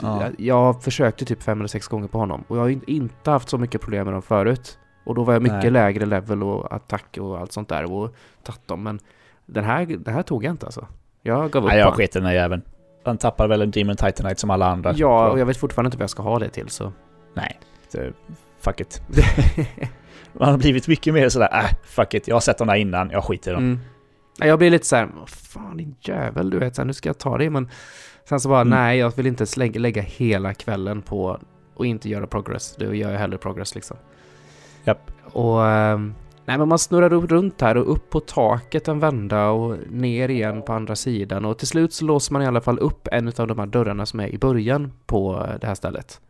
Ja. jag, jag försökte typ fem eller sex gånger på honom. Och jag har inte haft så mycket problem med dem förut. Och då var jag mycket Nej. lägre level och attack och allt sånt där och tagit dem. Men den här, den här tog jag inte alltså. Jag gav upp Nej, jag sket i den här jäveln. Han tappar väl en Demon Titanite som alla andra. Ja, och jag vet fortfarande inte vad jag ska ha det till så. Nej, det, fuck it. Man har blivit mycket mer sådär, äh, fuck it. Jag har sett dem där innan, jag skiter i dem. Mm. Ja, Jag blir lite så här, "Vad fan din jävel, du vet, så här, nu ska jag ta det, men sen så bara, Mm. nej, jag vill inte lägga, lägga hela kvällen på och inte göra progress. Då gör jag hellre progress liksom. Japp. Och, ehm, nej men man snurrar runt här och upp på taket en vända och ner igen på andra sidan och till slut så låser man i alla fall upp en av de här dörrarna som är i början på det här stället.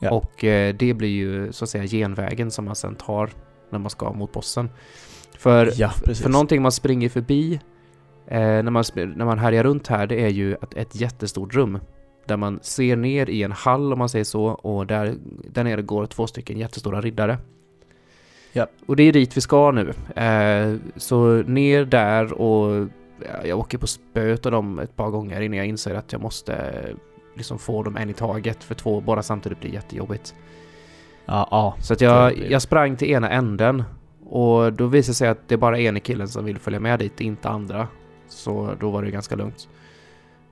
Ja. Och eh, det blir ju så att säga genvägen som man sen tar när man ska mot bossen. För Ja, för någonting man springer förbi eh, när, man, när man härjar runt här, det är ju ett, ett jättestort rum. Där man ser ner i en hall om man säger så och där, där nere går två stycken jättestora riddare. Ja. Och det är dit vi ska nu. Eh, så ner där och ja, jag åker på spöet av dem ett par gånger innan jag inser att jag måste eh, liksom få dem en i taget för två bara samtidigt blir jättejobbigt. Ja, ja. Så att jag, jag sprang till ena änden och då visade det sig att det är bara ena killen som vill följa med dit, inte andra. Så då var det ganska lugnt.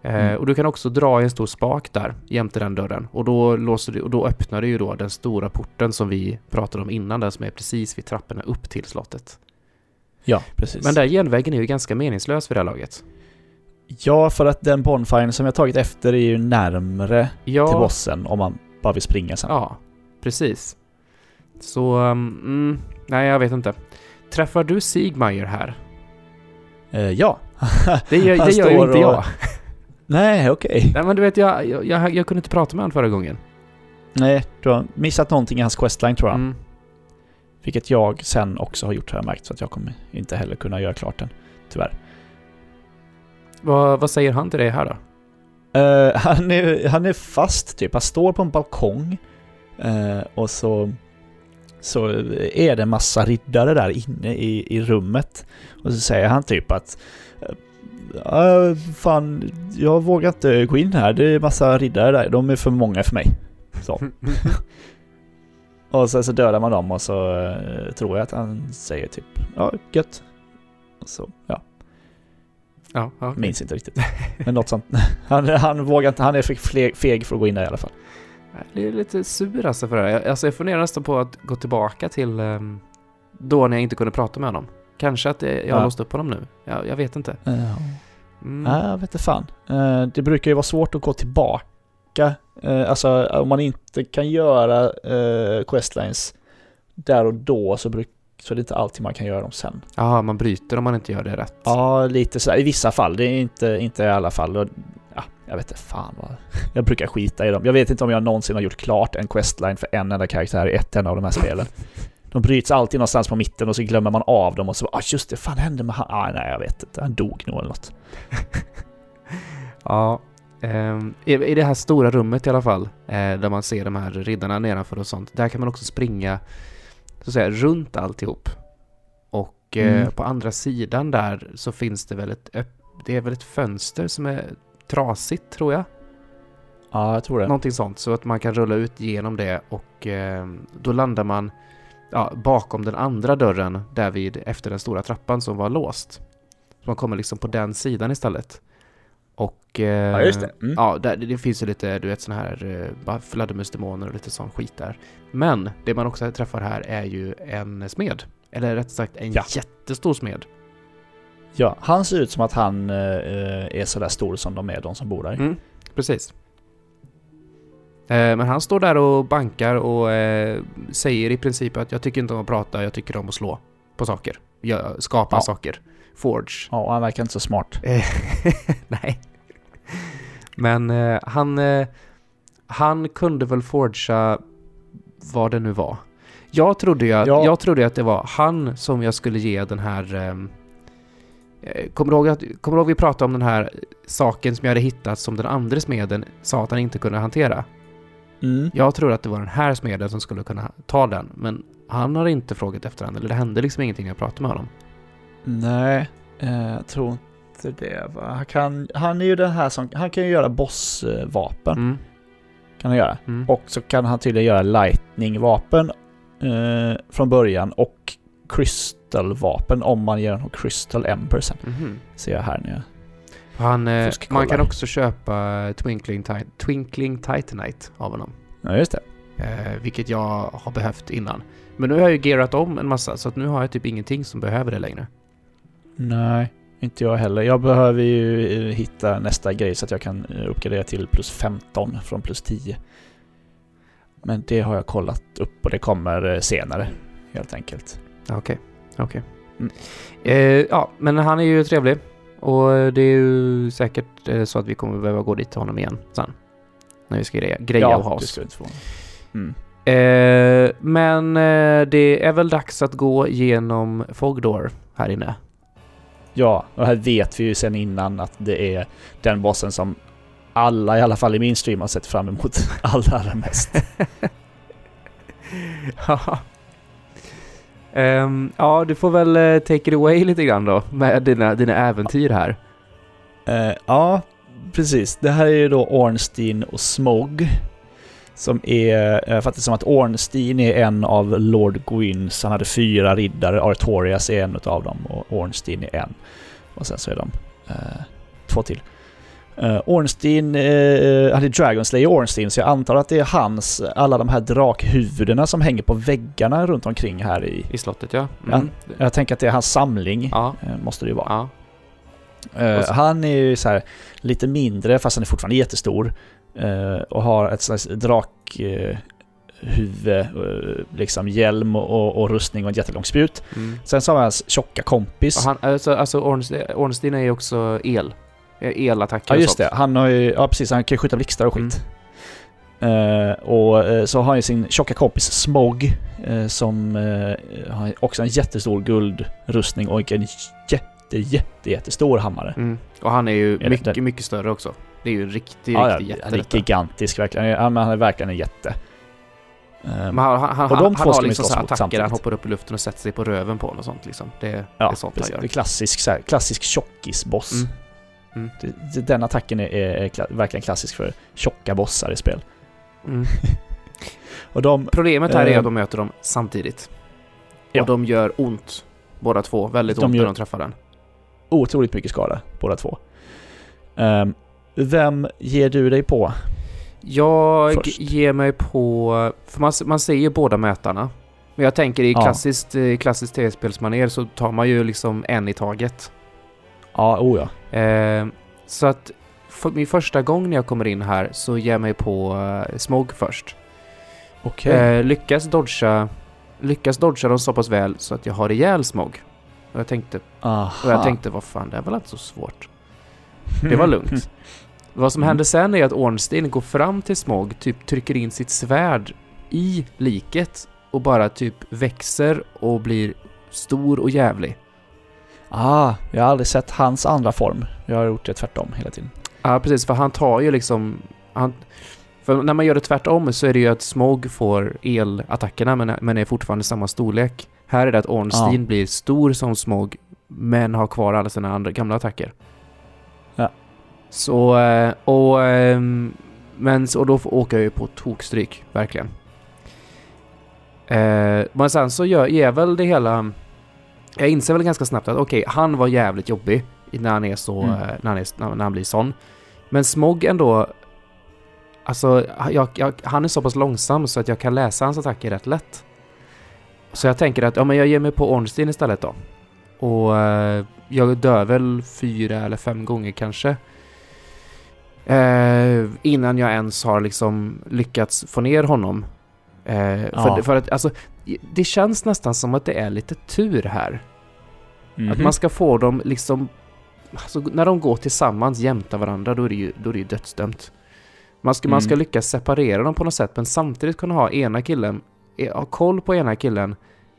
Eh, Mm. och du kan också dra i en stor spak där jämte den dörren och då, låser du, och då öppnar det ju då den stora porten som vi pratade om innan, den som är precis vid trapporna upp till slottet. Ja, precis. Men där genvägen är ju ganska meningslös vid det här laget. Ja, för att den bonfiren som jag tagit efter är ju närmre till Ja, bossen om man bara vill springa sen. ja precis. Så, um, mm, nej jag vet inte. Träffar du Sigmeier här? Eh, ja. Det gör, det gör ju inte och- jag. Nej, okej. Nej men du vet, jag, jag, jag, jag kunde inte prata med honom förra gången. Nej, du har missat någonting i hans questline tror jag. Mm. Vilket jag sen också har gjort har jag märkt, så att jag kommer inte heller kunna göra klart den. Tyvärr. Vad, vad säger han till dig här då? Eh, han, är, han är fast typ. Han står på en balkong. eh, och så, så är det en massa riddare där inne i, i rummet. Och så säger han typ att uh, Fan, jag vågar inte gå in här. Det är massa riddare där. De är för många för mig. Så. Och sen så dödar man dem och så eh, tror jag att han säger typ Ja, gött. Och så, ja. ja, okej. Minns inte riktigt. Men något sånt. Han, han vågar inte, han är för feg för att gå in där i alla fall. Jag är lite sur alltså för det här. Jag- Alltså jag funderar nästan på att gå tillbaka till ehm, då när jag inte kunde prata med honom. Kanske att jag har Ja. låst upp honom nu. Jag, jag vet inte. Ja. Mm. Nej, jag vet inte fan. Eh, Det brukar ju vara svårt att gå tillbaka. Eh, Alltså om man inte kan göra eh, questlines där och då så, bruk, så är det inte alltid man kan göra dem sen. Jaha, man bryter om man inte gör det rätt. Ja, lite sådär. I vissa fall. Det är inte, inte i alla fall. Ja, jag vet inte fan vad... Jag brukar skita i dem. Jag vet inte om jag någonsin har gjort klart en questline för en enda karaktär i ett enda av de här spelen. De bryts alltid någonstans på mitten och så glömmer man av dem och så ah just det, fan hände med han? Ah, nej, jag vet inte. Han dog nog eller något. Ja. ehm, i, I det här stora rummet i alla fall, eh, där man ser de här riddarna nedanför och sånt, där kan man också springa så att säga, runt alltihop. Och eh, Mm. på andra sidan där så finns det väl ett, det är väl ett fönster som är trasigt tror jag. Ja, jag tror det. Någonting sånt, så att man kan rulla ut genom det och eh, då landar man ja, bakom den andra dörren där vid efter den stora trappan som var låst. Så man kommer liksom på den sidan istället. Och... Eh, Ja, just det. Mm. Ja, där, det finns ju lite, du vet sån här eh, fladdermusdemoner och lite sån skit där. Men det man också träffar här är ju en smed. Eller rätt sagt en Ja. jättestor smed. Ja, han ser ut som att han eh, är sådär stor som de är, de som bor där. Mm, precis. Eh, men han står där och bankar och eh, säger i princip att jag tycker inte om att prata, jag tycker om att slå på saker. Jag, skapa Ja. saker. Forge. Ja, han verkar inte så smart. Eh, Nej. Men han, han kunde väl forgea vad det nu var. Jag trodde ju att, Ja. jag trodde att det var han som jag skulle ge den här... ehm, eh, kommer, du ihåg att, kommer du ihåg vi pratade om den här saken som jag hade hittat som den andra smeden sa att han inte kunde hantera? Mm. Jag tror att det var den här smeden som skulle kunna ta den, men han har inte frågat efter den, eller det hände liksom ingenting när jag pratade med honom. Nej, eh, jag tror inte det. Va? Han, kan, han är ju den här som, han kan ju göra bossvapen. Mm. Kan han göra. Mm. Och så kan han tydligen göra lightning-vapen eh, från början och crystal-vapen om man ger honom crystal ember sen. Mhm. Ser jag här nu. Han, eh, man kan också köpa Twinkling, Twinkling Titanite av honom. Ja, just det. Eh, vilket jag har behövt innan. Men nu har jag ju gearat om en massa, så att nu har jag typ ingenting som behöver det längre. Nej, inte jag heller. Jag behöver ju eh, hitta nästa grej så att jag kan eh, uppgradera till plus 15 från plus 10. Men det har jag kollat upp och det kommer senare, helt enkelt. Okej, okej. Mm. Eh, ja, men han är ju trevlig. Och det är ju säkert eh, så att vi kommer behöva gå dit till honom igen sen. När vi ska greja, greja och ha oss. Mm. Eh, men eh, det är väl dags att gå genom Fogdor här inne. Ja, och här vet vi ju sen innan att det är den bossen som alla, i alla fall i min stream, har sett fram emot allra, allra mest. Ja. Um, ja, du får väl eh, take it away lite grann då med dina, dina äventyr här. Uh, ja, precis. Det här är ju då Ornstein och Smog. Som är, eh, faktiskt som att Ornstein är en av Lord Gwyns, han hade fyra riddare, Artorias är en av dem och Ornstein är en. Och sen så är de uh, två till. Uh, Ornstein uh, hade Dragon Slayer Ornstein, så jag antar att det är hans, alla de här drakhuvudena som hänger på väggarna runt omkring här i... I slottet ja. Mm. Jag tänker att det är hans samling, Ja. eh, måste det ju vara. ja. Så- han är ju så här lite mindre fast han är fortfarande jättestor. eh, och har ett slags drakhuvud, huvud, eh, liksom hjälm och, och rustning och ett jättelångt spjut. Mm. Sen så har vi hans tjocka kompis. Han, alltså, alltså Ornstein är ju också el. Eh, Elattacker ja och just sånt. det, han har ju, ja precis, han kan ju skjuta blixtar och skit. Eh, och eh, så har han ju sin tjocka kompis Smog eh, som har också en jättestor guldrustning och en jätte, jätte, jättestor hammare. Mm. Och han är ju Är det- mycket, det- mycket större också. Det är ju en riktig, Ja, ja, riktig jätte han är detta. gigantisk verkligen. Ja, men han är verkligen en jätte. Eh, Men han, han, han, Och de han, två har ska de liksom så attacker, han samtidigt. hoppar upp i luften och sätter sig på röven på honom och sånt liksom. Det, det Ja, är sånt precis. han Det är gör. klassisk, så här, klassisk tjockisboss. Mm. Mm. Den attacken är, är, kla, verkligen klassisk för tjocka bossar i spel. Mm. Och de... Problemet här är Eh, att de möter dem samtidigt. ja. Och de gör ont, båda två. Väldigt De ont när de träffar den. Otroligt mycket skada, båda två. Ehm, vem ger du dig på? Jag Först. ger mig på... För man, man ser ju båda mätarna. Men jag tänker i Ja. klassiskt, eh, klassiskt tv-spelsmanér så tar man ju liksom en i taget. Ja, oh ja. Eh, så att för min första gång när jag kommer in här så ger jag mig på eh, Smog först. Okej. Eh, lyckas dodga lyckas dodga dem så pass väl så att jag har ihjäl Smog. Och jag tänkte, Aha. och jag tänkte vad fan, det är väl inte så svårt. Det var lugnt. Vad som Mm. händer sen är att Ornstein går fram till Smog, typ trycker in sitt svärd i liket och bara typ växer och blir stor och jävlig. Ah, jag har aldrig sett hans andra form. Jag har gjort det tvärtom hela tiden. Ja, precis, för han tar ju liksom... Han, för när man gör det tvärtom så är det ju att Smog får elattackerna men, men är fortfarande samma storlek. Här är det att Ornstein Ja. blir stor som Smog men har kvar alla sina andra gamla attacker. Ja. Så, eh, och... ehm, Men, och då åker jag ju på tokstryk, verkligen. Eh, men sen så gör, ger väl det hela... Jag inser väl ganska snabbt att okej, han var jävligt jobbig när han är så, Mm. eh, när, han är, när, när han blir sån. Men Smog ändå... Alltså, jag, jag, han är så pass långsam så att jag kan läsa hans attacker rätt lätt. Så jag tänker att, ja men jag ger mig på Ornstein istället då. Och eh, jag dör väl fyra eller fem gånger kanske. Eh, innan jag ens har liksom lyckats få ner honom. Eh, Ja. för, för att, alltså, det känns nästan som att det är lite tur här. Mhm. Att man ska få dem liksom... Alltså, när de går tillsammans jämta varandra, då är det ju, då är det ju dödsdömt. Man ska, man ska Mm. lyckas separera dem på något sätt, men samtidigt kunna ha ena killen, eh, ha koll på ena killen,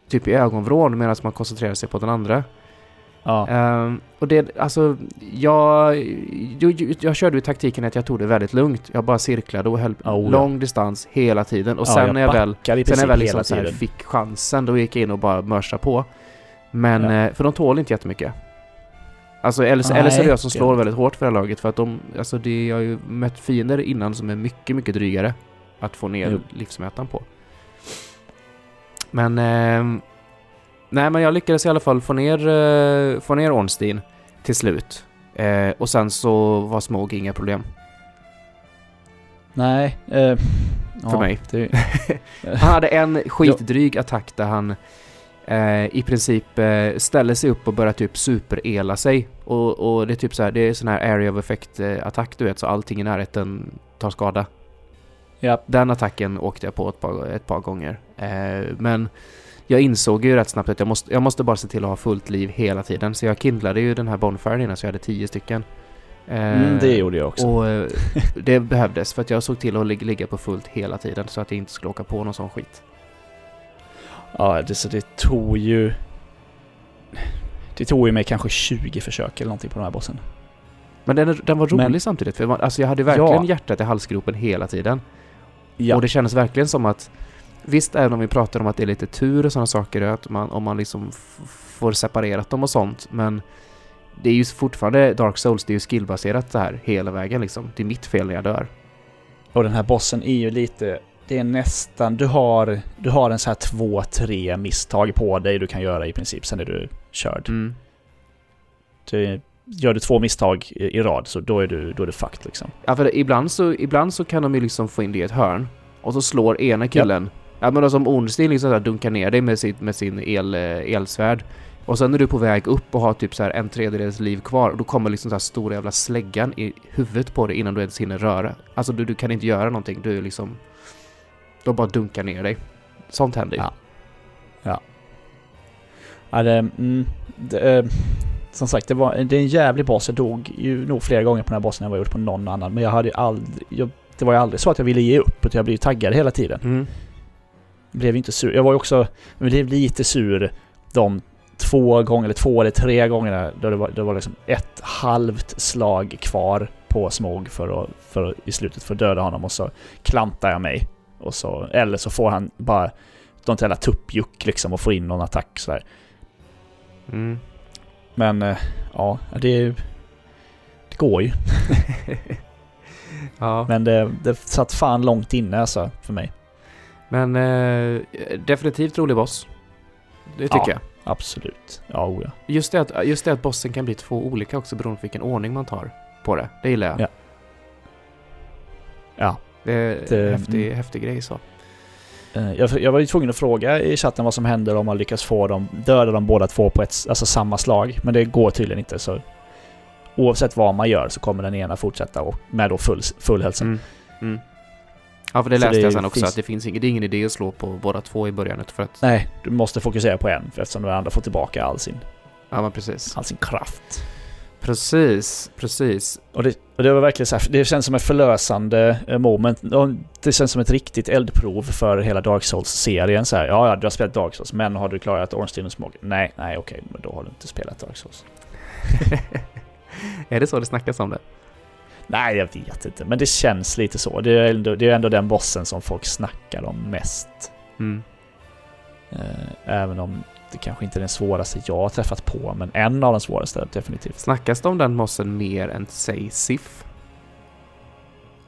typ i ögonvrån, medan man koncentrerar sig på den andra. Ja. Ehm, och det, alltså, jag, jag, jag körde ju taktiken att jag tog det väldigt lugnt. Jag bara cirklade och höll Oh, ja. lång distans hela tiden. Och Ja, sen när jag väl Sen när jag väl liksom så här fick chansen, då gick jag in och bara mörsade på. Men, Ja. eh, för de tål inte jättemycket. Alltså, eller, eller Nej, det jag som slår väldigt hårt för det här laget, för att de, alltså det, jag har ju mött fiender innan som är mycket, mycket drygare att få ner Jo. livsmätaren på. Men, ehm, nej men jag lyckades i alla fall få ner, eh, få ner Ornstein till slut. Eh, och sen så var Smog inga problem Nej. Eh, för ja, mig. Det, Han hade en skitdryg attack där han eh, i princip eh, ställer sig upp och börjar typ superela sig. Och, och det är typ så här, det är sån här area of effect eh, attack du vet, så allting i närheten tar skada. ja. Den attacken åkte jag på ett par, ett par gånger. Eh, men jag insåg ju rätt snabbt att jag måste, jag måste bara se till att ha fullt liv hela tiden. Så jag kindlade ju den här bonfiren innan så jag hade tio stycken. Eh, Mm, det gjorde jag också. och eh, det behövdes för att jag såg till att lig- ligga på fullt hela tiden så att jag inte skulle åka på någon sån skit. Ja, det, så det tog ju... Det tog ju mig kanske 20 försök eller någonting på den här bossen. Men den, den var rolig Men- samtidigt, för man, alltså jag hade verkligen Ja. hjärtat i halsgropen hela tiden. Ja. Och det kändes verkligen som att, visst även om vi pratar om att det är lite tur och sådana saker, att man, om man liksom får separerat dem och sånt, men det är ju fortfarande Dark Souls, det är ju skillbaserat det här hela vägen liksom. Det är mitt fel när jag dör. Och den här bossen är ju lite... Det är nästan... Du har, du har en så här två, tre misstag på dig du kan göra i princip, sen är du körd. Mm. Det, gör du två misstag i, i rad så då är du, då är du fucked liksom. Ja, för ibland så, ibland så kan de ju liksom få in det i ett hörn, och så slår ena killen, ja, men då som Ornstein liksom så dunkar ner dig med, sitt, med sin el, eh, elsvärd. Och sen är du på väg upp och har typ så här en tredjedels liv kvar och då kommer liksom så här stora jävla släggan i huvudet på dig innan du ens hinner röra. Alltså du, du kan inte göra någonting, du är liksom... De bara dunkar ner dig. Sånt händer ju. Ja. Ja, det, mm, det, eh, som sagt, det, var, det är en jävlig boss. Jag dog ju nog flera gånger på den här bossen än vad jag gjort på någon annan. Men jag hade ju aldrig... Jag, det var ju aldrig så att jag ville ge upp, utan jag blev ju taggad hela tiden. Mm. Blev inte sur. Jag var ju också... Jag blev lite sur de två gånger, eller två eller tre gångerna då det var, det var liksom ett halvt slag kvar på Smog för att, för i slutet för att döda honom och så klantar jag mig. Och så, eller så får han bara något jävla tuppjuck liksom och får in någon attack sådär. Mm. Men eh, ja, det, det går ju. ja. Men det, det satt fan långt inne alltså för mig. Men eh, definitivt rolig boss. Det tycker Ja. jag. Absolut. Ja, oh ja. Just det, att, just det att bossen kan bli två olika också beroende på vilken ordning man tar på det. Det gillar jag. Ja. Ja. Det är Det- en häftig, mm. häftig grej så. Eh, Jag, jag var ju tvungen att fråga i chatten vad som händer om man lyckas få dem, döda dem båda två på ett, alltså samma slag. Men det går tydligen inte så oavsett vad man gör så kommer den ena fortsätta och med då full, full hälsa. Mm. Mm. Ja, för det läste jag sen också finns- att det finns ingen, det är ingen idé att slå på båda två i början för att... Nej, du måste fokusera på en för eftersom den andra får tillbaka all sin, Ja, men precis. all sin kraft. Precis, precis. Och det, och det var verkligen så här, det känns som ett förlösande eh, moment. Det känns som ett riktigt eldprov för hela Dark Souls-serien. Så här, ja, ja, du har spelat Dark Souls, men har du klarat Ornstein och Smog? Nej, nej, okej, men då har du inte spelat Dark Souls. är det så det snackas om det? Nej, jag vet inte, men det känns lite så. Det är ändå, det är ändå den bossen som folk snackar om mest. Mm. Eh, även om det kanske inte är den svåraste jag har träffat på, men en av de svåraste definitivt. Snackas det om den mossen mer än säg Sif?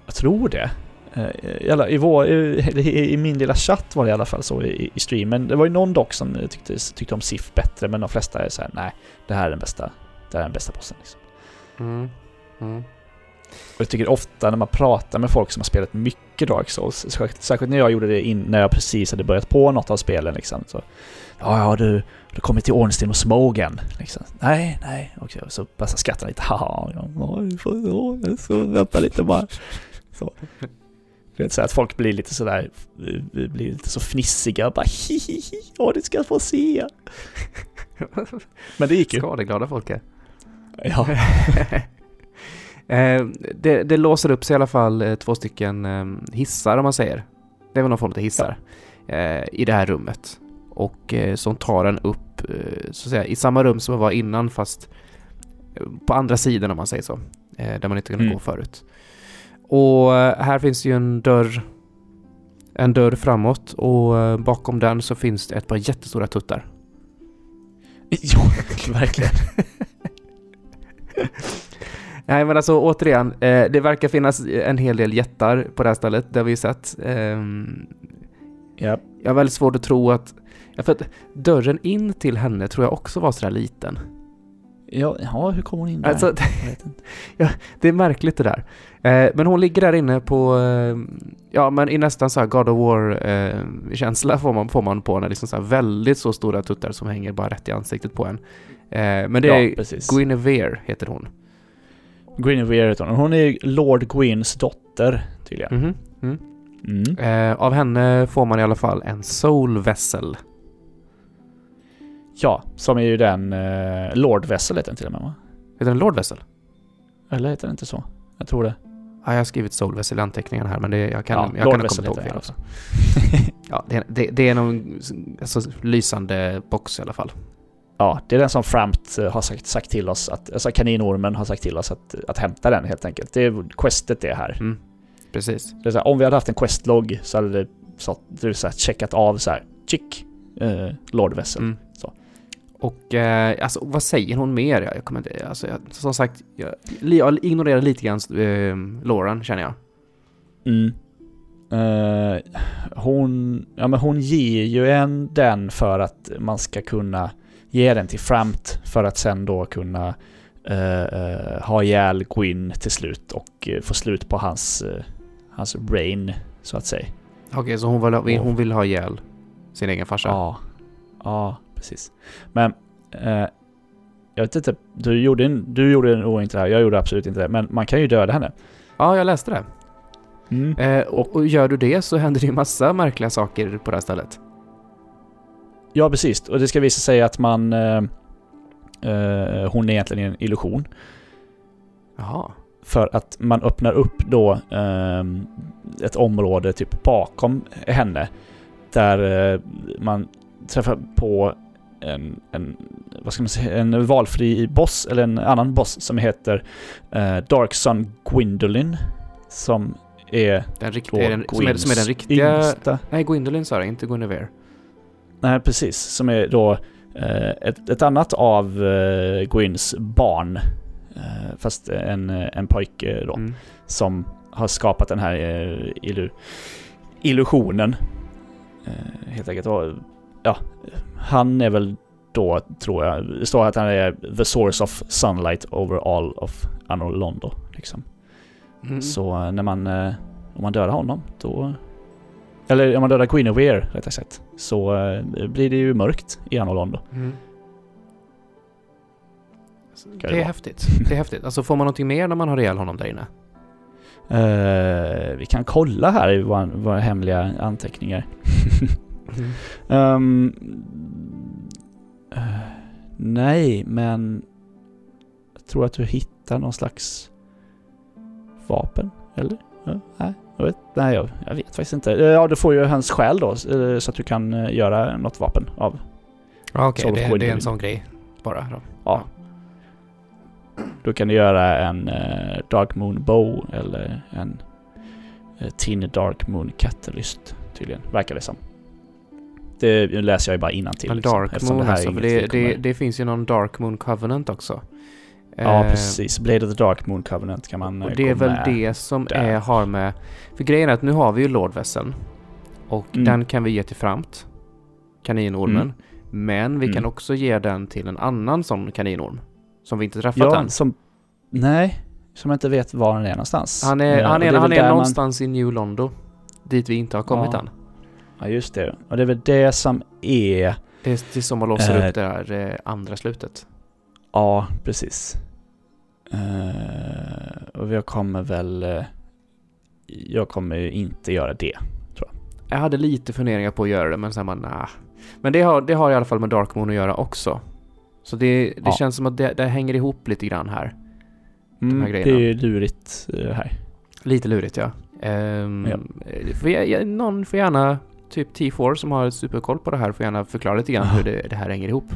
Jag tror det. Eh, I, vår, i, I min lilla chatt var det i alla fall så i, i streamen. Det var ju någon dock som tyckte, tyckte om SIF bättre, men de flesta är så här: nej, det här är den bästa, det här är den bästa bossen. Liksom. Mm. Mm. Och jag tycker ofta när man pratar med folk som har spelat mycket Dark Souls, särskilt, när jag gjorde det in, när jag precis hade börjat på något av spelen liksom. Så, ja, ja, du, du kommit till Ornstein och Smogen. Liksom. Nej, nej, okej. Och så bara skrattar lite. Haha, ja, så vänta lite bara. Så. Du vet, så att folk blir lite sådär, blir lite så fnissiga och bara hihihi, ja du ska få se. Men det gick ju. Skadeglada folk är. Ja. Eh, det, det låser upp sig i alla fall eh, två stycken eh, hissar om man säger. Det är väl någon form av hissar. Eh, I det här rummet. Och eh, som tar en upp så att säga, i samma rum som jag var innan fast på andra sidan om man säger så. Där man inte kunde Mm. gå förut. Och här finns ju en dörr en dörr framåt och bakom den så finns det ett par jättestora tuttar. ja, verkligen. Nej men alltså återigen, eh, det verkar finnas en hel del jättar på det här stället, det har vi ju sett. Ehm, Ja. jag har väldigt svårt att tro att, ja, för att dörren in till henne tror jag också var sådär liten. Ja, ja, hur kom hon in där? Alltså, Jag vet inte. det är märkligt det där. Eh, men hon ligger där inne på, eh, ja men i nästan så här God of War-känsla får, man, får man på henne. Liksom så här väldigt så stora tuttar som hänger bara rätt i ansiktet på en. Eh, men det ja, är precis. Guinevere heter hon. Guinevere heter hon. Hon är Lord Gwyn dotter, tydligen. Mhm. Mm. Mm. Eh, av henne får man i alla fall en Soul Vessel. Ja, som är ju den... Uh, Lord Vessel heter den till och med va? Heter den Lord Vessel? Eller heter den inte så? Jag tror det. Ja, jag har skrivit Soul Vessel i anteckningarna här men det, jag kan, Ja, jag Lord kan kommit ihåg fel också. Ja, det, det, det är någon alltså, lysande box i alla fall. Ja, det är den som Frampt eh, har sagt, sagt till oss att... Alltså kaninormen har sagt till oss att, att hämta den helt enkelt. Det är questet det här. Mm. Precis. Det är så här, om vi hade haft en questlogg så hade det, så, det så här, checkat av så här. Chick. eh, Lord Vessel. Mm. Så. Och eh, alltså vad säger hon mer? Jag, kommer inte, alltså jag, som sagt, jag, jag ignorerar lite grann eh, Lauren känner jag. Mm. Eh, hon, ja, men hon ger ju en den för att man ska kunna ge den till Framt för att sen då kunna eh, eh, ha ihjäl Gwyn till slut och eh, få slut på hans, eh, hans brain så att säga. Okej, så hon vill, ha- hon vill ha ihjäl sin egen farsa? Ja, ja precis. Men eh, jag vet inte, du gjorde, en, du gjorde nog inte det här, jag gjorde absolut inte det, men man kan ju döda henne. Ja, jag läste det. Mm. Eh, och, och gör du det så händer det ju massa märkliga saker på det här stället. Ja, precis. Och det ska visa sig att man... Eh, eh, hon är egentligen en illusion. Jaha. För att man öppnar upp då eh, ett område typ bakom henne. Där eh, man träffar på en, en, vad ska man säga, en valfri boss, eller en annan boss som heter eh, Dark Sun Gwendolyn. Som är Den rikt, då är den, som, är, som är den riktiga... yngsta Nej, Gwendolyn sa det, inte Guinevere. Nej, precis. Som är då eh, ett, ett annat av eh, Gwyns barn. Eh, fast en, en pojke då. Mm. Som har skapat den här illu, illusionen. Helt enkelt. Och, ja, han är väl då, tror jag, det står att han är the source of sunlight over all of Anor Londo. Liksom. Mm. Så när man... om man dödar honom, då... Eller om man dödar Guinevere, rättare sagt, så eh, blir det ju mörkt i Anolon då. Mm. det Det är vara. häftigt. Det är häftigt. Alltså får man någonting mer när man har ihjäl honom där inne? Eh, vi kan kolla här i våra, våra hemliga anteckningar. Mm. Ehm, eh, nej, men jag tror att du hittar någon slags vapen, eller? Ja, nej, jag vet, nej jag, jag vet faktiskt inte. Eh, Ja, du får ju hans själ då, eh, så att du kan eh, göra något vapen av. Ja, Okej, of det, det är en sån grej bara då. Ja. Då kan du göra en Dark Moon Bow eller en Tin Dark Moon Catalyst tydligen, verkar det som. Det läser jag ju bara innantill. Men liksom, Dark Moon är alltså, för det, det, det finns ju någon Dark Moon Covenant också. Ja, Eh, precis. Blade of the Dark Moon Covenant kan man eh, Och det är väl det som där. är, har med... För grejen är att nu har vi ju Lord Vesseln. Och Mm. den kan vi ge till Framt. Kaninormen. Mm. Men vi kan Mm. också ge den till en annan sån kaninorm. Som vi inte träffat Ja, än. som... Nej, som jag inte vet var den är någonstans. Han är, Eh, han är, han är där man- någonstans i New Londo. Dit vi inte har kommit Ja. än. Ja, just det. Och det är väl det som är... Det är, det är som man låser Eh. upp det där eh, andra slutet. Ja, precis. Eh, och jag kommer väl... eh, jag kommer ju inte göra det. Jag hade lite funderingar på att göra det men sen bara nah. Men det har, det har i alla fall med Dark Moon att göra också. Så det, det Ja. känns som att det, det hänger ihop lite grann här. Mm, här det är grejerna. ju lurigt eh, här. Lite lurigt ja. Um, Ja. Får jag, jag, någon får gärna, typ T4 som har superkoll på det här, får gärna förklara lite grann Ja. hur det, det här hänger ihop.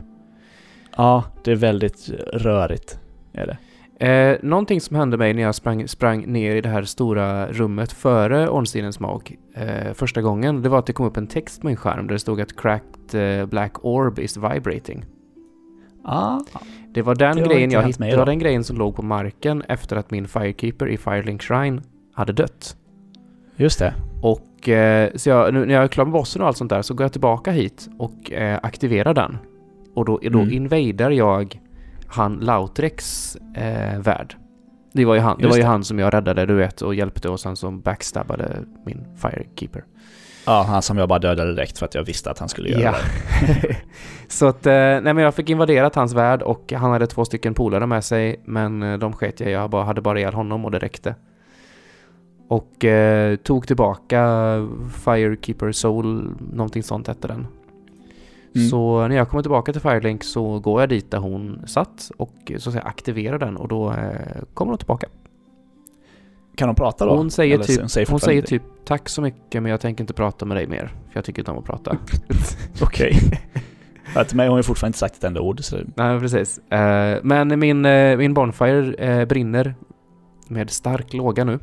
Ja, det är väldigt rörigt. Är det. Eh, någonting som hände mig när jag sprang, sprang ner i det här stora rummet före Ornstein Smoke eh, första gången, det var att det kom upp en text på min skärm där det stod att cracked eh, black orb is vibrating. Ah, Det var den Det grejen jag hittade, det var den grejen som låg på marken efter att min Firekeeper i Firelink Shrine hade dött. just det. Och eh, så jag, nu när jag är klar med bossen och allt sånt där så går jag tillbaka hit och eh, aktiverar den. Och då, då Mm. invaderar jag han Lautreks eh, värld. Det var ju han, det var ju det. han som jag räddade, du vet, och hjälpte och sen som backstabbade min Firekeeper. Ja, han som jag bara dödade direkt för att jag visste att han skulle göra Ja. det. så att, eh, nej men jag fick invaderat hans värld och han hade två stycken polare med sig, men eh, de sket jag jag bara, hade bara ihjäl honom och det räckte. Och eh, tog tillbaka Firekeeper Soul, någonting sånt hette den. Mm. Så när jag kommer tillbaka till Firelink så går jag dit där hon satt och så att säga aktiverar den och då eh, kommer hon tillbaka. Kan de prata då? Hon säger Eller typ, hon säger hon säger typ tack så mycket men jag tänker inte prata med dig mer. För jag tycker inte om att prata. Okej. Till mig har hon ju fortfarande inte sagt ett enda ord. Så... Nej, precis. Eh, men min, eh, min Bonfire brinner med stark låga nu.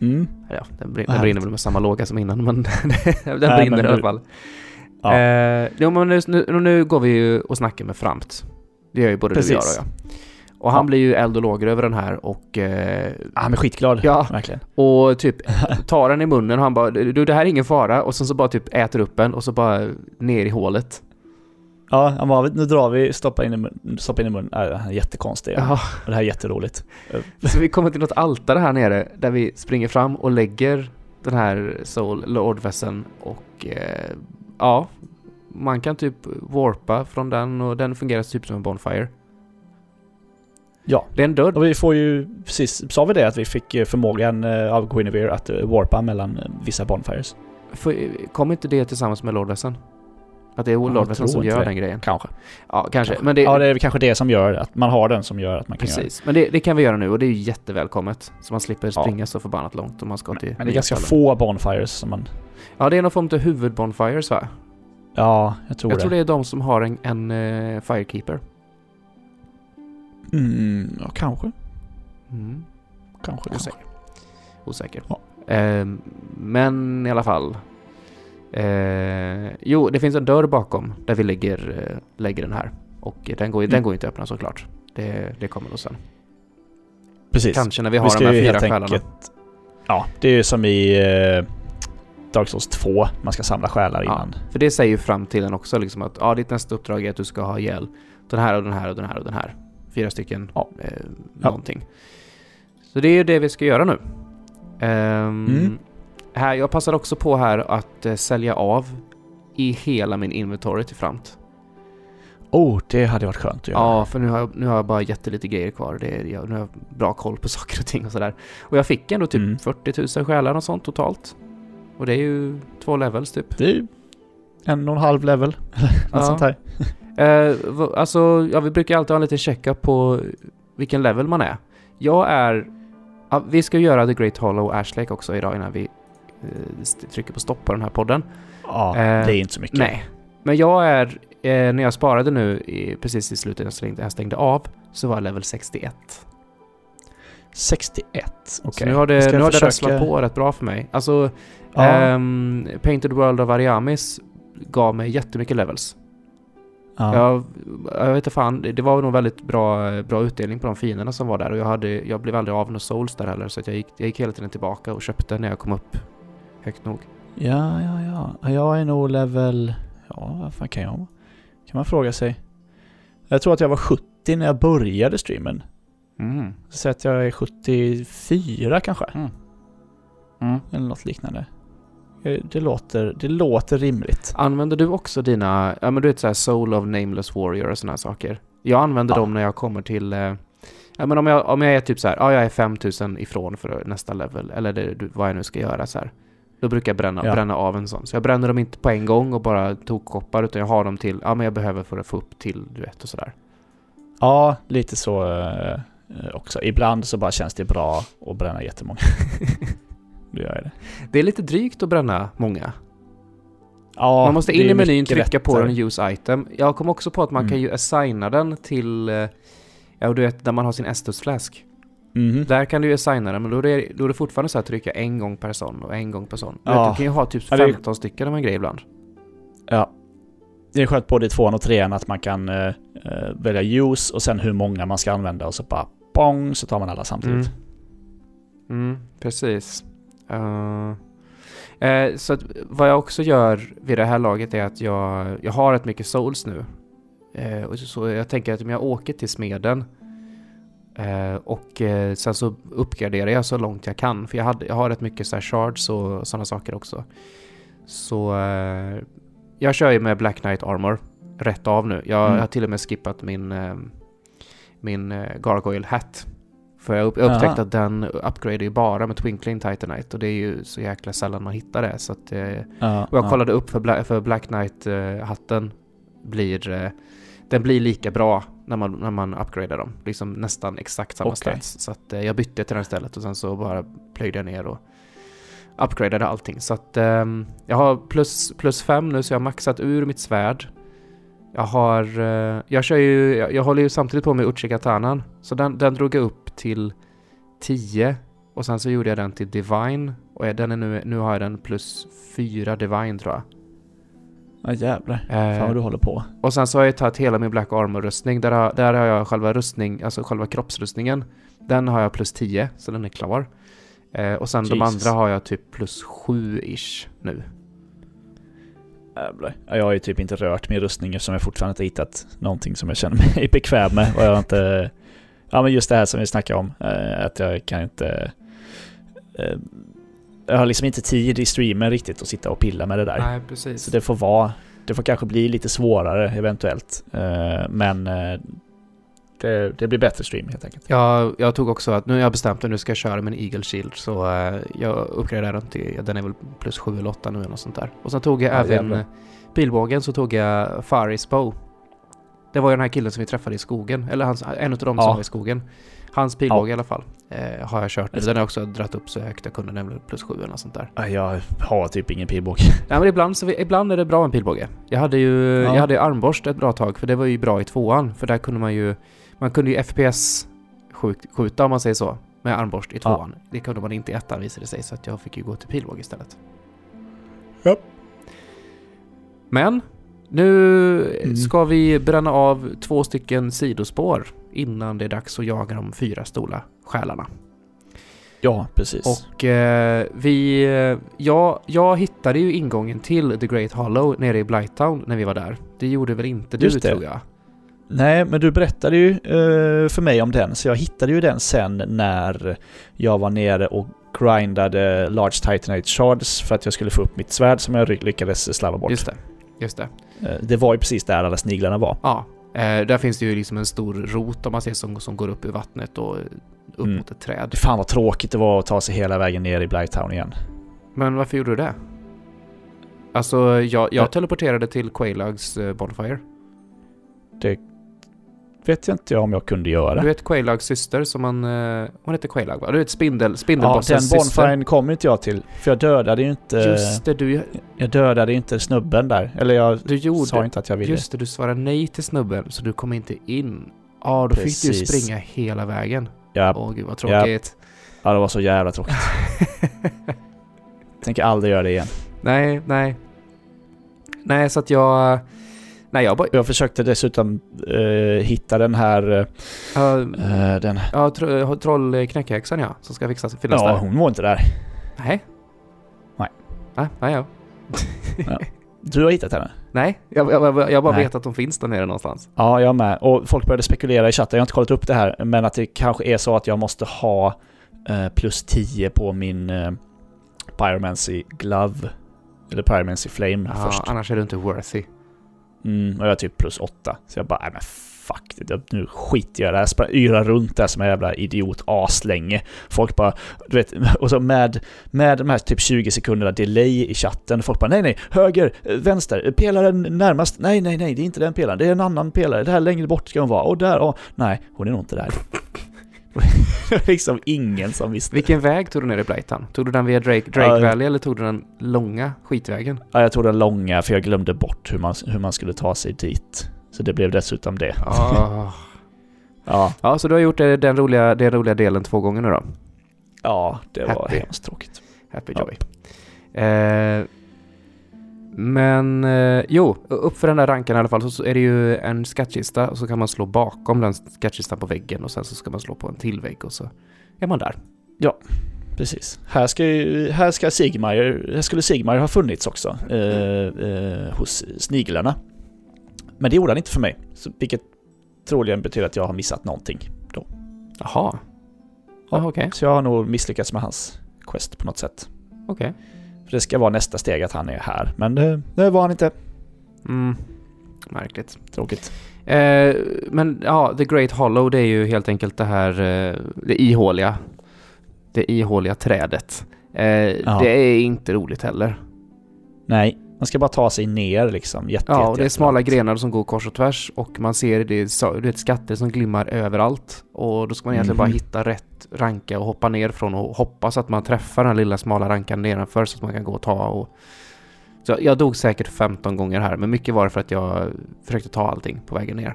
Mm. Ja, den, brin- Vad den brinner väl med samma låga som innan, men den brinner i alla fall. Ja. Eh, jo, men nu, nu, nu går vi ju och snackar med Framt. Det gör ju både du och jag Precis. och han Ja. blir ju eld och lågor över den här och, eh, Han är skitglad. Ja. Verkligen. och typ tar den i munnen och han bara du det här är ingen fara och sen så bara typ äter upp den och så bara ner i hålet. Ja, han bara, nu drar vi, stoppar in i munnen. Stoppar in i munnen. Äh, han är jättekonstig. Ja. Och det här är jätteroligt. Så vi kommer till något altare här nere där vi springer fram och lägger den här Soul Lord-vässen och eh, ja, man kan typ warpa från den och den fungerar typ som en Bonfire. Ja. Det är en dörr. Och vi får ju, precis, sa vi det att vi fick eh, förmågan eh, av Guinevere att eh, warpa mellan vissa bonfires? Får- Kom inte det tillsammans med Lord-vässen? Att det är tror som gör det. den grejen? Kanske. Ja, kanske. Kanske. Men det, Ja, det är kanske det som gör att man har den som gör att man kan göra precis. Men det, det kan vi göra nu och det är ju jättevälkommet. Så man slipper Ja. springa så förbannat långt om man ska till det. Men det är ganska ställen. få bonfires som man... Ja, det är någon form av huvudbonfires va? Ja, jag tror Jag det. tror det är de som har en, en eh, Firekeeper. Mm, ja, kanske. Mm. Kanske. kanske. Osäker. Osäker. Ja. Ehm, men i alla fall. Eh, jo, det finns en dörr bakom där vi lägger, eh, lägger den här. Och den går, ju- den Mm. går inte att öppna såklart. Det, det kommer då sen. Precis. Kanske när vi Vi har de ska här fyra själarna. enkelt... Ja, det är ju som i eh, Dark Souls 2. Man ska samla själar Ja, innan. för det säger ju fram till en också liksom att ja, ditt nästa uppdrag är att du ska ha ihjäl den här och den här och den här och den här. Fyra stycken Ja. eh, någonting. Så det är ju det vi ska göra nu. Ehm, Mm. här, jag passar också på här att eh, sälja av i hela min inventory till framt. Oh, det hade varit skönt att göra. Ja, för nu har, jag, nu har jag bara jättelite grejer kvar. Det är, jag, nu har jag bra koll på saker och ting och sådär. Och jag fick ändå typ Mm. 40 000 själar och sånt totalt. Och det är ju två levels typ. Det är ju en och en halv level. Eller något Ja. sånt här. Eh, alltså, ja, vi brukar alltid ha en liten checkup på vilken level man är. Jag är... Ja, vi ska göra The Great Hollow Ash Lake också idag innan vi eh, trycker på stopp på den här podden. Ja, Eh, det är inte så mycket. Nej. Men jag är... Eh, när jag sparade nu i, precis i slutet, jag stängde, jag stängde av, så var jag level 61. 61. Okej. Så nu har det, nu har det försöka- rasslat på rätt bra för mig. Alltså, Ja. ehm, Painted World of Ariamis gav mig jättemycket levels. Ja. Jag, jag vet inte fan, det det var nog väldigt bra, bra utdelning på de finerna som var där och jag, hade, jag blev aldrig av några souls där heller så att jag, gick, jag gick hela tiden tillbaka och köpte när jag kom upp högt nog. ja, ja, ja. Jag är nog level... Ja, vad fan kan jag vara? Kan man fråga sig. Jag tror att jag var 70 när jag började streamen. Mm. Så att jag är 74 kanske. Mm. Eller något liknande. Eh, Det låter, det låter rimligt. Använder du också dina, ja men du vet såhär Soul of Nameless Warrior och såna här saker? Jag använder Ja. dem när jag kommer till, eh, ja men om jag, om jag är typ så här, ja jag är 5000 ifrån för nästa level, eller det, vad jag nu ska göra så här. Då brukar jag bränna, Ja. bränna av en sån. Så jag bränner dem inte på en gång och bara tokkoppar, utan jag har dem till, ja men jag behöver för att få upp till, du vet och sådär. Ja, lite så eh, också. Ibland så bara känns det bra att bränna jättemånga. Då gör jag det. Det är lite drygt att bränna många. Ja, man måste in i menyn, trycka på den use item. Jag kom också på att man Mm. kan ju assigna den till, eh, ja du vet, där man har sin Estus flask. Mhm. Där kan du ju assigna den, men då är, det, då är det fortfarande så att trycka en gång per sån och en gång per sån. Du, vet, Ja. du kan ju ha typ Ja, det 15 stycken av en grej ibland. Ja. Det är skönt både i tvåan och trean att man kan eh, eh, välja use och sen hur många man ska använda och så bara bong så tar man alla samtidigt. Mm, mm precis. Uh, eh, så att vad jag också gör vid det här laget är att jag, jag har rätt mycket souls nu. Eh, och så, jag tänker att om jag åker till smeden eh, och eh, sen så uppgraderar jag så långt jag kan. För jag, hade, jag har rätt mycket så här shards och sådana saker också. Så eh, jag kör ju med Black Knight Armor rätt av nu. Jag Mm. har till och med skippat min, eh, min eh, Gargoyle Hat. För jag upp- jag upptäckte Aha. att den upgradear ju bara med Twinkling Titanite och det är ju så jäkla sällan man hittar det. Så att, eh, Ja, och jag ja. kollade upp för, Bla- för Black Knight-hatten blir... Den blir lika bra när man, när man upgradar dem. Liksom nästan exakt samma Okej. stats. Så att jag bytte till den istället och sen så bara plöjde jag ner och upgradade allting. Så att ehm, jag har plus, plus fem nu så jag har maxat ur mitt svärd. Jag har... Eh, jag kör ju... Jag, jag håller ju samtidigt på med Uchikatanan. Så den, den drog jag upp till 10. Och sen så gjorde jag den till Divine. Och den är nu, nu har jag den plus 4 Divine tror jag. Ja jävlar. Eh, Fan vad du håller på. och sen så har jag tagit hela min Black Armor-rustning. Där har, där har jag själva rustning, alltså själva kroppsrustningen. Den har jag plus 10, så den är klar. Eh, och sen de Jesus. andra har jag typ plus 7-ish nu. Jävlar. Ja, Jag har ju typ inte rört min rustning eftersom jag fortfarande inte hittat någonting som jag känner mig bekväm med. Och jag har inte... Ja men just det här som vi snackade om. eh, Att jag kan inte... eh, Jag har liksom inte tid i streamen riktigt att sitta och pilla med det där. Nej, precis. Så det får vara... Det får kanske bli lite svårare eventuellt. Eh, Men det, det blir bättre stream helt enkelt. Jag, jag tog också att nu har jag bestämt att nu ska jag köra med en Eagle Shield så eh, jag uppgraderar den till, den är väl plus 7 eller 8 nu eller något sånt där. Och sen tog jag Ja, även jävlar. eh, pilbågen så tog jag Faris Bow. Det var ju den här killen som vi träffade i skogen, eller hans, en av dem Ja. som var i skogen. Hans pilbåge Ja. i alla fall eh, har jag kört nu. Den har jag också dratt upp så högt jag kunde, nämligen plus 7 eller något sånt där. Ja, Jag har typ ingen pilbåge. Nej men ibland, så, ibland är det bra med pilbåge. Jag hade ju Ja. jag hade armborst ett bra tag för det var ju bra i tvåan. För där kunde man ju, man kunde ju FPS skjut, skjuta om man säger så. Med armborst i Ja. tvåan. Det kunde man inte i ettan visade det sig så att jag fick ju gå till pilbåge istället. Ja. Men nu Mm. ska vi bränna av två stycken sidospår innan det är dags att jaga de fyra stora själarna. Ja, precis. Och eh, vi... eh, Ja, jag hittade ju ingången till The Great Hollow nere i Blighttown när vi var där. Det gjorde väl inte du Just det. tror jag? Nej, men du berättade ju eh, för mig om den, så jag hittade ju den sen när jag var nere och grindade Large Titanite Shards för att jag skulle få upp mitt svärd som jag lyckades slarva bort. Just det. Just det. Eh, det var ju precis där alla sniglarna var. Ja. Eh, där finns det ju liksom en stor rot om man ser som, som går upp ur vattnet och upp Mm. mot ett träd. Fan vad tråkigt det var att ta sig hela vägen ner i Blighttown igen. Men varför gjorde du det? Alltså, jag, jag teleporterade till Quailags Bonfire. Vet jag inte om jag kunde göra. Du vet Quailags syster som man... eh, Hon heter Quailag va? Du vet spindel, Ja, den spindelbossens syster. bonfiren kommer inte jag till. För jag dödade ju inte... Just det, du, Jag dödade ju inte snubben där. Eller jag du gjorde... sa inte att jag ville. Just det, du svarade nej till snubben så du kom inte in. Ja, då fick du Precis. springa hela vägen. Ja, Åh gud vad tråkigt. ja, det var så jävla tråkigt. Tänker aldrig göra det igen. nej, nej. Nej, så att jag... Nej, jag bara... Jag försökte dessutom eh, hitta den här... Ja, eh, den, ja tro, trollknäckhäxan ja, som ska fixa, finnas ja, där. hon var inte där. Nej. Nej. Nej, nej, ja. Du har hittat henne? Nej, jag, jag, jag bara Nej. vet att de finns där nere någonstans. Ja, jag med. Och folk började spekulera i chatten, jag har inte kollat upp det här, men att det kanske är så att jag måste ha eh, plus 10 på min eh, Pyromancy Glove. Eller Pyromancy Flame Ja, först. annars är du inte worthy. Mm, och jag är typ plus åtta. Så jag bara, nej men fuck det, nu skiter jag i det här. Sprang runt där som en jävla idiot aslänge. Folk bara, du vet, och så med, med de här typ 20 sekunderna delay i chatten. Folk bara, nej nej, höger, vänster, pelaren närmast, nej nej nej, det är inte den pelaren, det är en annan pelare, det här längre bort ska hon vara, och där, och nej, hon är nog inte där. Var liksom ingen som visste. Vilken väg tog du ner i Blighttown? Tog du den via Drake, Drake Ja. Valley eller tog du den långa skitvägen? Ja, jag tog den långa för jag glömde bort hur man, hur man skulle ta sig dit. Så det blev dessutom det. Ah. Ja, ja, så du har gjort det, den, roliga, den roliga delen två gånger nu då? ja det var Happy. hemskt tråkigt. Happy Ja. Joy. Eh, men eh, jo, upp för den där ranken i alla fall så- är det ju en skattkista och så kan man slå bakom den skattkistan på väggen och sen så ska man slå på en till vägg och så är man där. Precis. Här, ska, här, ska Sigmar, här skulle Sigmar ha funnits också. Eh, eh, hos sniglarna. Men det gjorde han inte för mig. Så, vilket troligen betyder att jag har missat någonting. Jaha. Ja, okej. Så jag har nog misslyckats med hans quest på något sätt. Okej. För det ska vara nästa steg att han är här. Men det, det var han inte. Mm. Märkligt. Tråkigt. Eh, men ja, The Great Hollow det är ju helt enkelt det här eh, det ihåliga. Det ihåliga trädet. Eh, Det är inte roligt heller. Nej, man ska bara ta sig ner liksom. Jätte, Ja, jätte, och det är smala grenar som går kors och tvärs och man ser det, är du vet, skatter som glimmar överallt. Och då ska man egentligen Mhm. bara hitta rätt ranka och hoppa ner från och hoppas att man träffar den lilla smala rankan nedanför så att man kan gå och ta och... Så jag dog säkert 15 gånger här, men mycket var det för att jag försökte ta allting på vägen ner.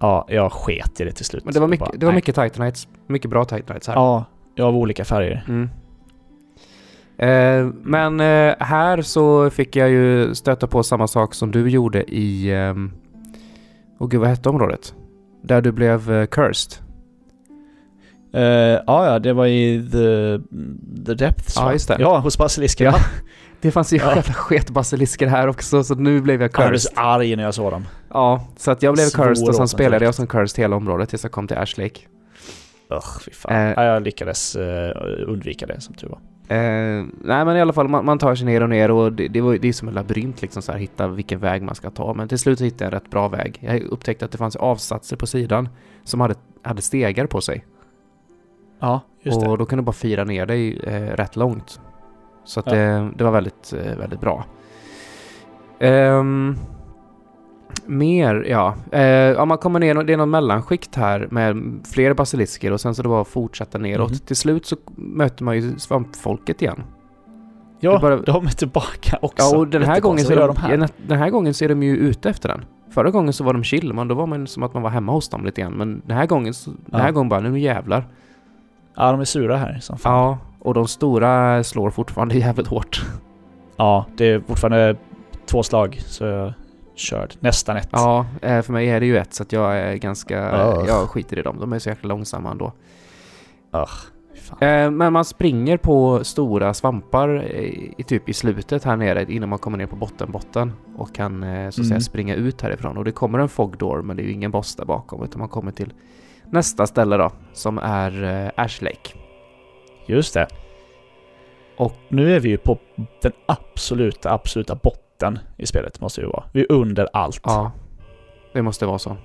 Ja, jag sket i det till slut. Men det var mycket, bara, det var mycket Titanites, mycket bra Titanites här. Ja, jag av olika färger. Mm. Eh, men eh, här så fick jag ju stöta på samma sak som du gjorde i... ehm, Åh gud, vad hette området? Där du blev eh, cursed. Uh, ja, ja, det var i The, the Depths Ja, just det. Ja, hos basilisken. Ja. Det fanns ju Ja. jävla sketbasilisker här också, så nu blev jag Jag blev cursed. så arg när jag såg dem. Ja, så att jag blev Svår cursed och sen spelade jag som cursed hela området tills jag kom till Ash Lake. Ugh, fy fan. Eh. Ja, jag lyckades eh, undvika det som tur var. Eh, nej men i alla fall, man, man tar sig ner och ner och det, det, var, det är som en labyrint liksom så här, hitta vilken väg man ska ta. Men till slut hittade jag en rätt bra väg. Jag upptäckte att det fanns avsatser på sidan som hade, hade stegar på sig. Ja, just och det. då kunde du bara fira ner dig eh, rätt långt. Så att Ja. det, det var väldigt, eh, väldigt bra. Ehm, mer, ja. Eh, ja. Man kommer ner, det är någon mellanskikt här med fler basilisker och sen så det bara fortsätta neråt. Mhm. Till slut så möter man ju svampfolket igen. Ja, bara- de är tillbaka också. Ja, och den här, gången så är de, de här? ja, den här gången så är de ju ute efter den. Förra gången så var de chill, men då var man som att man var hemma hos dem lite grann. Men den här gången, så, den här Ja. gången bara, nu jävlar. Ja, de är sura här som fan. Ja, och de stora slår fortfarande jävligt hårt. Ja, det är fortfarande två slag så körd. Nästan ett. Ja, eh, för mig är det ju ett så att jag är ganska... Ugh. Jag skiter i dem. De är så jäkla långsamma ändå. Fan. Eh, men man springer på stora svampar i, typ i slutet här nere innan man kommer ner på bottenbotten och kan eh, så att säga Mm. springa ut härifrån. Och det kommer en fogdoor men det är ju ingen boss där bakom utan man kommer till nästa ställe då som är Ash Lake. Just det. Och- nu är vi ju på den absoluta, absoluta botten i spelet måste det vara. Vi är under allt. Ja, det måste vara så.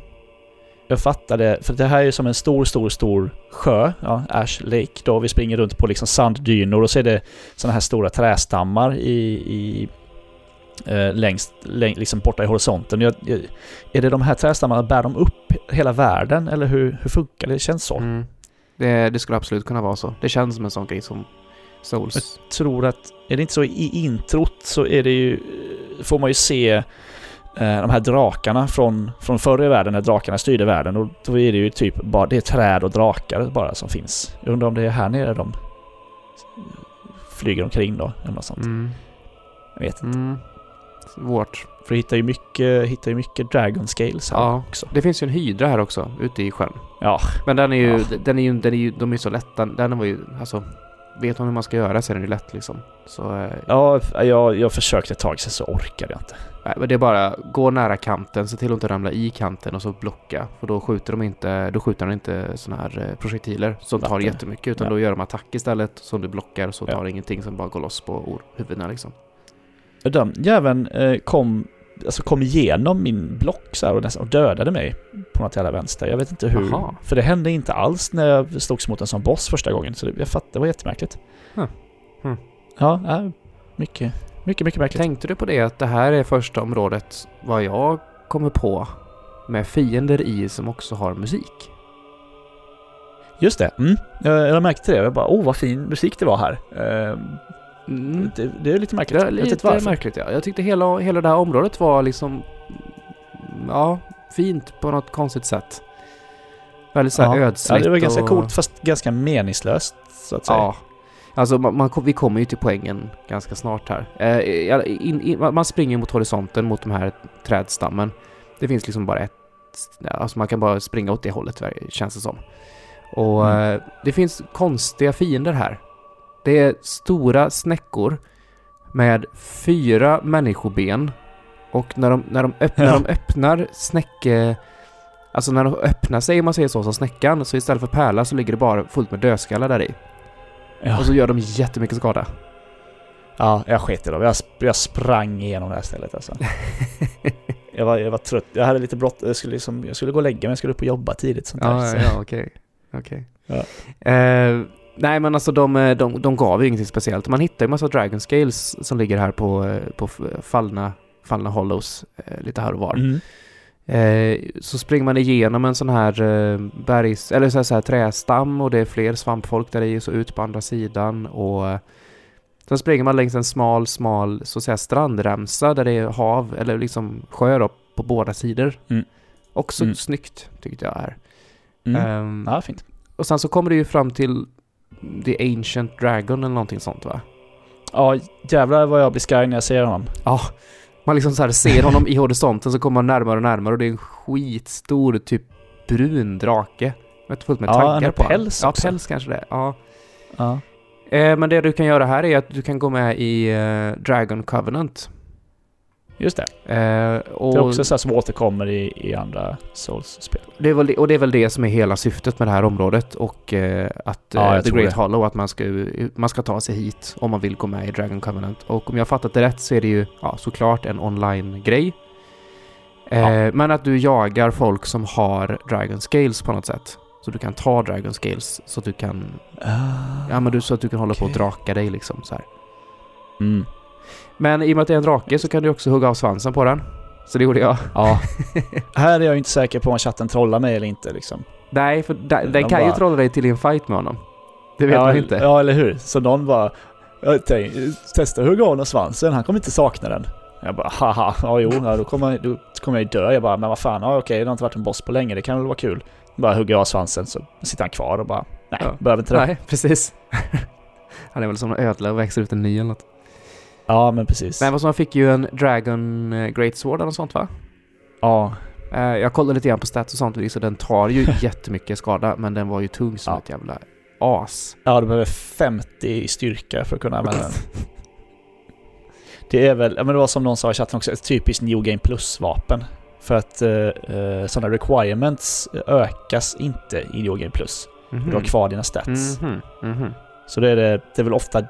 Jag fattar det, för det här är ju som en stor, stor, stor sjö, ja, Ash Lake då. Vi springer runt på liksom sanddynor och så är det sådana här stora trästammar i, i eh, längst, läng, liksom borta i horisonten. Jag, jag, är det de här trästammarna, bär de upp hela världen eller hur, hur funkar det? Det känns så. Mm. Det, det skulle absolut kunna vara så. Det känns som en sån grej som Souls. tror att, är det inte så i introt så är det ju, får man ju se eh, de här drakarna från, från förr i världen när drakarna styrde världen och då är det ju typ bara, det är träd och drakar bara som finns. Jag undrar om det är här nere de flyger omkring då, eller något sånt. Mm. Jag vet inte. Mm. Svårt. För du hittar ju mycket, hittar ju mycket dragon scales här Ja. också. Det finns ju en hydra här också, ute i sjön. Ja, Men den är ju, Ja. den är ju, den är ju, de är ju så lätta. Den var ju, alltså, vet man hur man ska göra så är ju lätt liksom. Så, eh, ja jag, jag försökte ett tag sen så orkade jag inte. nej, men det är bara, gå nära kanten, se till att inte ramla i kanten och så blocka. För då skjuter de inte, då skjuter de inte såna här eh, projektiler som tar jättemycket. Utan Ja. då gör de attack istället som du blockar så Ja. tar ingenting som bara går loss på huvudena liksom. Den jäveln eh, kom, alltså kom igenom min block så här och, nästan, och dödade mig på något jävla vänster. Jag vet inte hur. Jaha. För det hände inte alls när jag slogs mot en sån boss första gången. Så det, jag fattar, det var jättemärkligt. Huh. Hmm. Ja, äh, mycket, mycket, mycket märkligt. Tänkte du på det att det här är första området vad jag kommer på med fiender i som också har musik? Just det, mm. jag, jag märkte det. Jag bara, oh vad fin musik det var här. Eh, Mm. det, det är lite märkligt. Det är lite märkligt ja. Jag tyckte hela, hela det här området var liksom Ja, fint på något konstigt sätt. Väldigt såhär ja. ödsligt ja, det var ganska och, coolt fast ganska meningslöst så att säga. Ja. Alltså man, man, vi kommer ju till poängen ganska snart här. Eh, in, in, man springer mot horisonten mot de här trädstammen. Det finns liksom bara ett... Alltså man kan bara springa åt det hållet känns det som. Och Mm. eh, det finns konstiga fiender här. Det är stora snäckor med fyra människoben. Och när de, när de, öpp, när de öppnar snäcke... Alltså när de öppnar sig om man säger så som snäckan så istället för pärla så ligger det bara fullt med dödskallar där i. Ja. Och så gör de jättemycket skada. Ja, jag sket i dem. Jag, sp- jag sprang igenom det här stället alltså. jag, var, jag var trött. Jag hade lite brått. Jag skulle, liksom, jag skulle gå och lägga mig. Jag skulle upp och jobba tidigt. Sånt där. Ja, Så- ja, ja, okej. Okej. Ja. Eh, nej, men alltså de, eh, de, de gav ju ingenting speciellt. Man hittar ju massa Dragon Scales som ligger här på, eh, på fallna, fallna hollows eh, lite här och var. Mm. Eh, så springer man igenom en sån här eh, bergs... Eller så här, så här trästam och det är fler svampfolk där i och så ut på andra sidan och... Eh, sen springer man längs en smal, smal så att säga strandremsa där det är hav eller liksom sjö då, på båda sidor. Mm. Också Mm. snyggt tyckte jag här. Mm. Ehm, Ja, fint. och sen så kommer det ju fram till The Ancient Dragon eller någonting sånt va? Ja, jävlar vad jag blir skraj när jag ser honom. Ja. Man liksom så ser honom i horisonten så kommer man närmare och närmare och det är en skitstor typ brun drake. Med fullt med Ja, taggar på. päls Ja, också. päls kanske det. Ja. Ja. Eh, men det du kan göra här är att du kan gå med i eh, Dragon Covenant. Just det. Eh, och Det är också så som återkommer i, i andra Souls-spel. Det väl och det är väl det som är hela syftet med det här området och eh, att eh, Ja, jag The Great det. Hollow, att man ska, man ska ta sig hit om man vill gå med i Dragon Covenant. Och om jag fattat det rätt så är det ju ja, såklart en online-grej. Eh, Men att du jagar folk som har Dragon Scales på något sätt. Så du kan ta Dragon Scales så att du kan, ja men du, så att du kan hålla på och draka dig liksom så här. Mm. Men i och med att det är en drake så kan du också hugga av svansen på den. Så det gjorde jag. Ja. här är jag inte säker på om chatten trollar mig eller inte liksom. Nej, för da, den De kan ju bara- trolla dig till en fight med honom. Det vet ja, man inte. Ja, eller hur? Så någon bara... Tänkte, testa hugga av honom svansen, han kommer inte sakna den. Jag bara haha, ja jo, ja, då kommer då kommer jag ju dö. Jag bara, men vad fan, ja okej, det har inte varit en boss på länge, det kan väl vara kul. Bara hugger av svansen så sitter han kvar och bara, nej, Ja. behöver inte det. Nej, precis. Han är väl som en ödla och växer ut en ny eller något. Ja, men precis. Nej, vad som han fick ju en Dragon eh, Great Sword eller något sånt va? Ja, Eh, jag kollade lite grann på stats och sånt, så den tar ju jättemycket skada, men den var ju tung som Ja. ett jävla as. Ja, du behöver 50 i styrka för att kunna använda den. Det är väl, ja men det var som någon sa i chatten också, ett typiskt New Game Plus-vapen. För att eh, eh, sådana requirements ökas inte i New Game Plus. Mhm. Du har kvar dina stats. Mhm, mhm. Så det är, det, det är väl ofta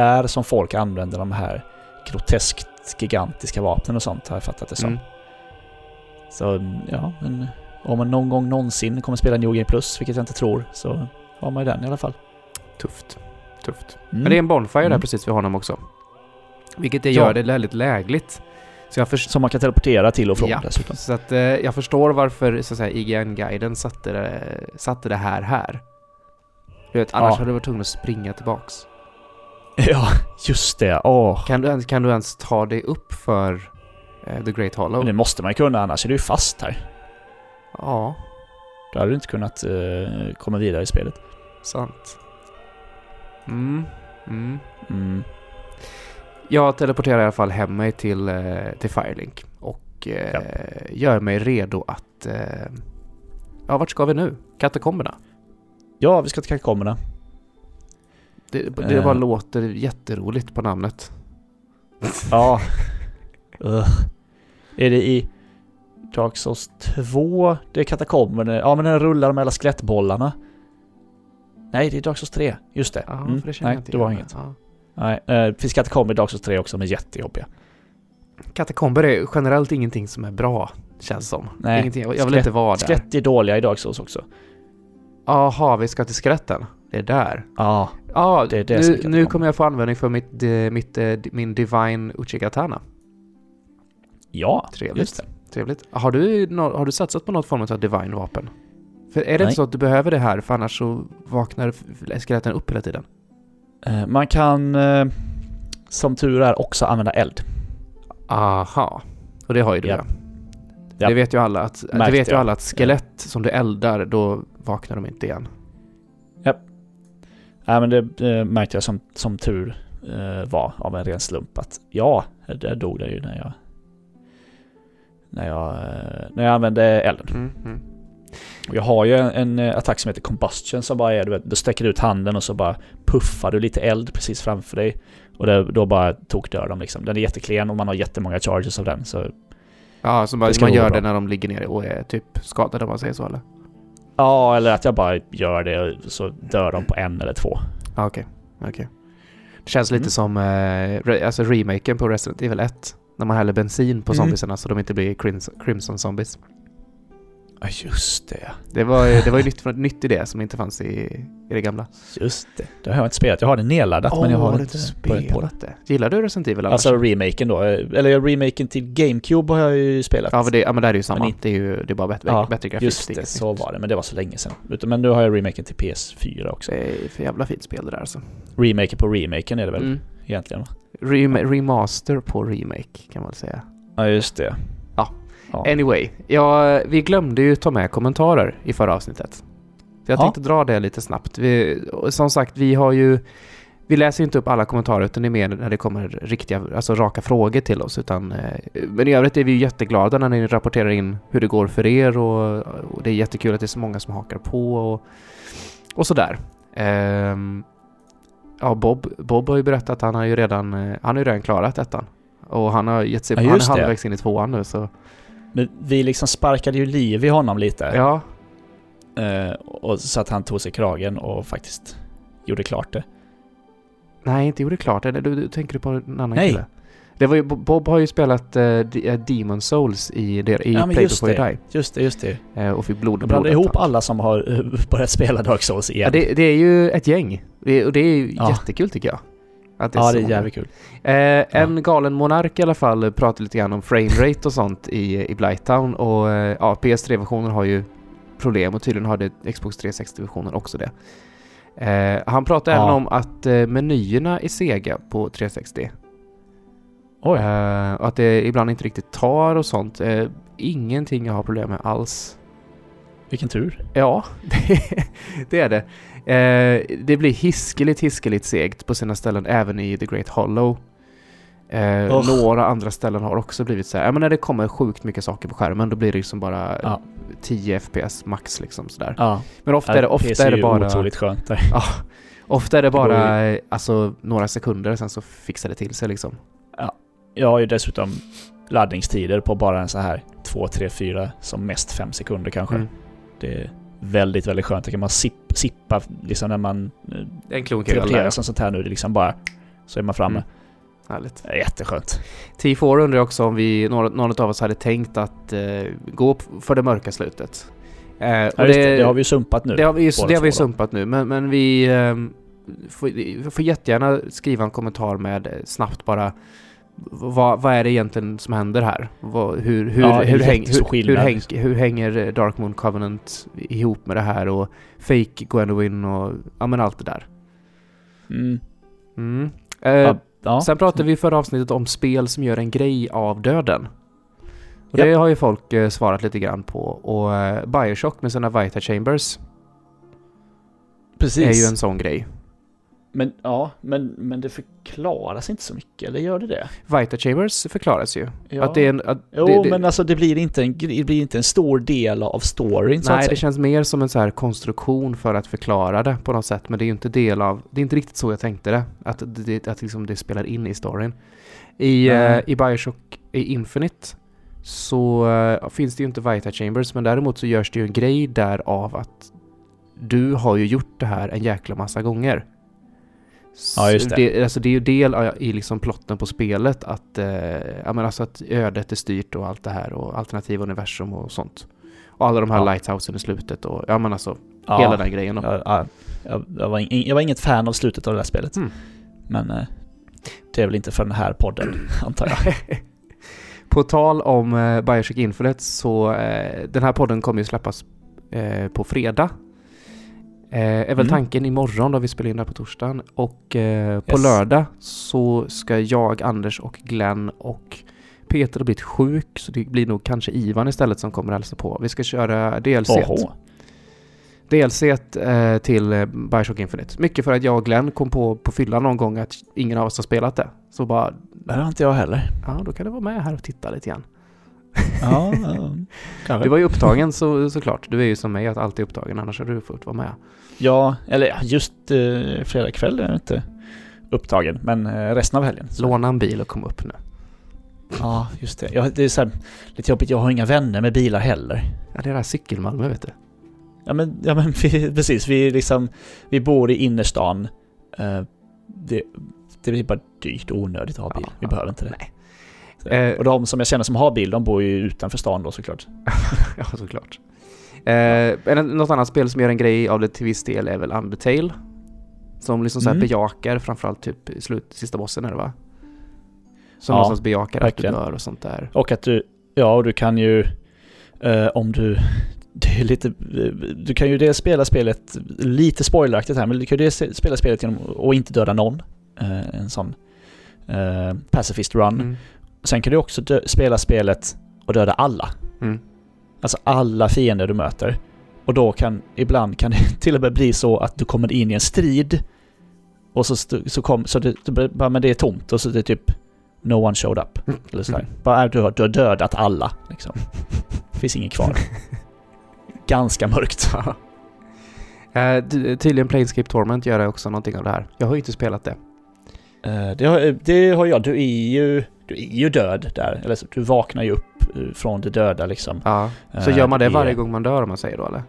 där som folk använder de här groteskt gigantiska vapnen och sånt har jag fattat det som. Mm. Så ja, men om man någon gång någonsin kommer spela New Game Plus, vilket jag inte tror, så har man ju den i alla fall. Tufft. Tufft. Mm. Men det är en Bonfire där Mm. precis vid honom också. Vilket det Ja. gör det väldigt lägligt. Så jag, Som man kan teleportera till och från Ja. dessutom. så att, eh, jag förstår varför så att säga, IGN-guiden satte det, satte det här här. Du vet, annars Ja. hade du varit tvungen att springa tillbaks. Ja, just det. Åh. Kan du, ens, kan du ens ta dig upp för eh, The Great Hollow? Men det måste man ju kunna, annars är du ju fast här. Ja, Då hade du inte kunnat eh, komma vidare i spelet. sant. Mm. Mm. Mm. Jag teleporterar i alla fall hem mig till, eh, till Firelink och eh, Ja. gör mig redo att... Eh, ja, vart ska vi nu? Katakomberna? Ja, vi ska till katakomberna. Det, det Eh. bara låter jätteroligt på namnet. Ja. Ugh. Är det i Dark Souls 2 det är katakomberna? Ja, men den rullar med alla skelettbollarna. Nej, det är Dark Souls 3. Just det. Ja, Mm. det Nej, det var inget. Ja. Nej, eh, det finns katakomber i Dark Souls 3 också, är jättejobbiga. Katakomber är generellt ingenting som är bra, känns som. Nej. Ingenting, jag vill Skelett- inte vara där. Skelett är dåliga i Dark Souls också. Jaha, vi ska till skeletten. Det är där. Ja, Ja, Det är det nu, nu kommer jag få användning för mitt, eh, mitt, eh, min Divine Uchigatana. ja, Trevligt. just det. Trevligt. Har du, har du satsat på något form av Divine-vapen? För är det Nej. inte så att du behöver det här, för annars så vaknar skeletten upp hela tiden? Eh, Man kan, som tur är, också använda eld. Aha. Och det har ju du Ja. ja. Ja. Det vet ju alla att, det vet ju alla att skelett som du eldar, då vaknar de inte igen. Nej men det märkte jag som, som tur eh, var av en ren slump att ja, där dog det ju när jag när jag, eh, när jag använde elden. Mm, mm. Jag har ju en, en eh, attack som heter Combustion som bara är, du vet, du sträcker ut handen och så bara puffar du lite eld precis framför dig. Och det, då bara tokdör de liksom. Den är jätteklen och man har jättemånga charges av den så Ja, så ska man gör bra. det när de ligger nere och är typ skadade om man säger så eller? Ja, eller att jag bara gör det så dör de på en eller två. Ja, okej. Okej. Det känns lite Mm. som eh, alltså remaken på Resident Evil 1. När man häller bensin på Mm. zombiesarna så de inte blir Crimson, Crimson Zombies. Ja, just det. Det var, det var ju nytt, nytt idé som inte fanns i, i det gamla. Just det. Det har jag inte spelat. Jag har det nedladdat men jag har inte börjat på det. det. Gillar du Resident Evil annars? Alltså remaken då. Eller remaken till GameCube har jag ju spelat. ja, men det, ja, men det är ju samma. Men inte- det är ju det är bara bättre, Ja, bättre grafik. Just det, så var det. Men det var så länge sedan. Men nu har jag remaken till PS4 också. Det är för jävla fint spel det där alltså. Remaken på remaken är det väl Mm. egentligen va? Rem- remaster på remake kan man väl säga. Ja, just det. Ja. Anyway, ja, vi glömde ju ta med kommentarer i förra avsnittet. Så jag Ja. tänkte dra det lite snabbt. Vi, som sagt, vi har ju... Vi läser inte upp alla kommentarer utan det är mer när det kommer riktiga, alltså raka frågor till oss. Utan, eh, men i övrigt är vi ju jätteglada när ni rapporterar in hur det går för er och, och det är jättekul att det är så många som hakar på och, och sådär. Ehm, ja, Bob, Bob har ju berättat att han har ju redan, eh, han har ju redan klarat ettan. Och han har gett sig, Ja, han är halvvägs in i tvåan nu så... Men vi liksom sparkade ju liv i honom lite. Ja, Eh, och så att han tog sig kragen och faktiskt gjorde klart det. Nej, inte gjorde klart det. Du, du tänker på en annan Nej. kille? Det var ju, Bob har ju spelat uh, Demon Souls i, der, i Ja, Play just Before det. Die. Just det, just det. eh, och fick blod och blod. ihop alla som har börjat spela Dark Souls igen. Ja, det, det är ju ett gäng. Det, och det är ju Ja. jättekul tycker jag. Att ja, så det är jävligt kul. Eh, en galen monark i alla fall pratar lite grann om framerate och sånt i, i Blighttown och eh, ja, PS3-versionen har ju problem och tydligen hade Xbox 360-versionen också det. Eh, han pratar Ja. även om att eh, menyerna i Sega på 360 Oj. Eh, och att det ibland inte riktigt tar och sånt. Eh, ingenting jag har problem med alls. Vilken tur. Ja, det, det är det. Eh, det blir hiskeligt, hiskeligt segt på sina ställen även i The Great Hollow. Eh, Oh. Några andra ställen har också blivit så här, ja men när det kommer sjukt mycket saker på skärmen då blir det liksom bara Ja. 10 FPS max liksom sådär. Ja, Men ofta är det, ofta PC är det bara... otroligt skönt där. Ja, ofta är det Det bara eh, alltså, några sekunder sen så fixar det till sig liksom. Jag har ju dessutom laddningstider på bara en så här 2, 3, 4, som mest 5 sekunder kanske. Mm. Det väldigt, väldigt skönt. Det kan man sipp, sippa liksom när man En klunk som sånt här nu. Det är liksom bara så är man framme. Mm. Härligt. Det är jätteskönt. T4 undrar också om vi, någon av oss hade tänkt att eh, gå för det mörka slutet. Eh, Ja, just det, det har vi ju sumpat nu. det har vi, ju- båda det har vi sumpat nu, men, men vi ehm, får, får jättegärna skriva en kommentar med eh, snabbt bara vad, vad är det egentligen som händer här? Vad, hur, hur, Ja, hur, häng, hur, häng, hur hänger eh, Dark Moon Covenant ihop med det här och Fake Gwendoline och ja men allt det där. Mm. Mm. Eh, Ja, ja. Sen pratade vi i förra avsnittet om spel som gör en grej av döden. Och det har ju folk eh, svarat lite grann på. Och eh, Bioshock med sina Vita Chambers Precis. är ju en sån grej. Men ja, men, men det förklaras inte så mycket, eller gör det det? Vita Chambers förklaras ju. Ja. Att det är en... Att Jo, det, det, men alltså det blir inte en, det blir inte en stor del av storyn så att Nej, säga. det känns mer som en så här konstruktion för att förklara det på något sätt. Men det är ju inte del av... Det är inte riktigt så jag tänkte det. Att det, att liksom det spelar in i storyn. I, eh, i Bioshock i Infinite så eh, finns det ju inte Vita Chambers. Men däremot så görs det ju en grej där av att du har ju gjort det här en jäkla massa gånger. Ja, just det. det. Alltså det är ju del i liksom plotten på spelet att, eh, ja, men alltså att ödet är styrt och allt det här och alternativa universum och sånt. Och alla de här Ja. lighthousen i slutet och ja men alltså Ja. hela den grejen. Ja, ja, jag, jag, var in, jag var inget fan av slutet av det här spelet. Mm. Men eh, det är väl inte för den här podden, antar jag. På tal om eh, Bioshock Infinite så eh, den här podden kommer ju släppas eh, på fredag. Eh, är väl Mm. tanken imorgon då vi spelar in det här på torsdagen. Och eh, på Yes. lördag så ska jag, Anders och Glenn och Peter har blivit sjuk så det blir nog kanske Ivan istället som kommer hälsa på. Vi ska köra DLC. Oho. DLC eh, till Bioshock Infinite. Mycket för att jag och Glenn kom på på fyllan någon gång att ingen av oss har spelat det. Så bara, Det har inte jag heller. ja då kan du vara med här och titta lite grann. Ja, ja. Du var ju upptagen så, såklart. Du är ju som mig att alltid upptagen, annars hade du fått vara med. Ja, eller just eh, fredag kväll är jag inte upptagen, men eh, resten av helgen. så- Låna en bil och kom upp nu. Ja, just det. Ja, det är så här, lite jobbigt, jag har inga vänner med bilar heller. Ja, det är det här cykelmalmö vet du. Ja men, ja, men vi, precis, vi liksom, vi bor i innerstan. Eh, det, det blir bara dyrt och onödigt att ha bil. Ja, vi behöver inte det. nej. Eh. och de som jag känner som har bil, de bor ju utanför stan då såklart. ja, såklart. Eh, något annat spel som gör en grej av det till viss del är väl Undertale. Som liksom så här Mm. bejakar framförallt typ slut, sista bossen är det va? Som Ja, någonstans bejakar verkligen. att du dör och sånt där. Och att du, ja och du kan ju, eh, om du, det är lite, du kan ju dels spela spelet, lite spoileraktigt här, men du kan ju dels spela spelet genom att inte döda någon. Eh, en sån eh, pacifist run. Mm. Sen kan du också spela spelet och döda alla. Mm. Alltså alla fiender du möter. Och då kan, ibland kan det till och med bli så att du kommer in i en strid och så, så kom, så det, bara, men det är tomt och så det är typ No one showed up. Eller sådär. Mm. Bara är du, har- du har dödat alla liksom. Det finns ingen kvar. Ganska mörkt. Eh, ty- tydligen Planescape Torment gör också någonting av det här. Jag har ju inte spelat det. Eh, det, har, det har jag. Du är ju, du är ju död där. Eller du vaknar ju upp eh, från det döda liksom. Ja. Så Eh, gör man det varje gång man dör om man säger då eller?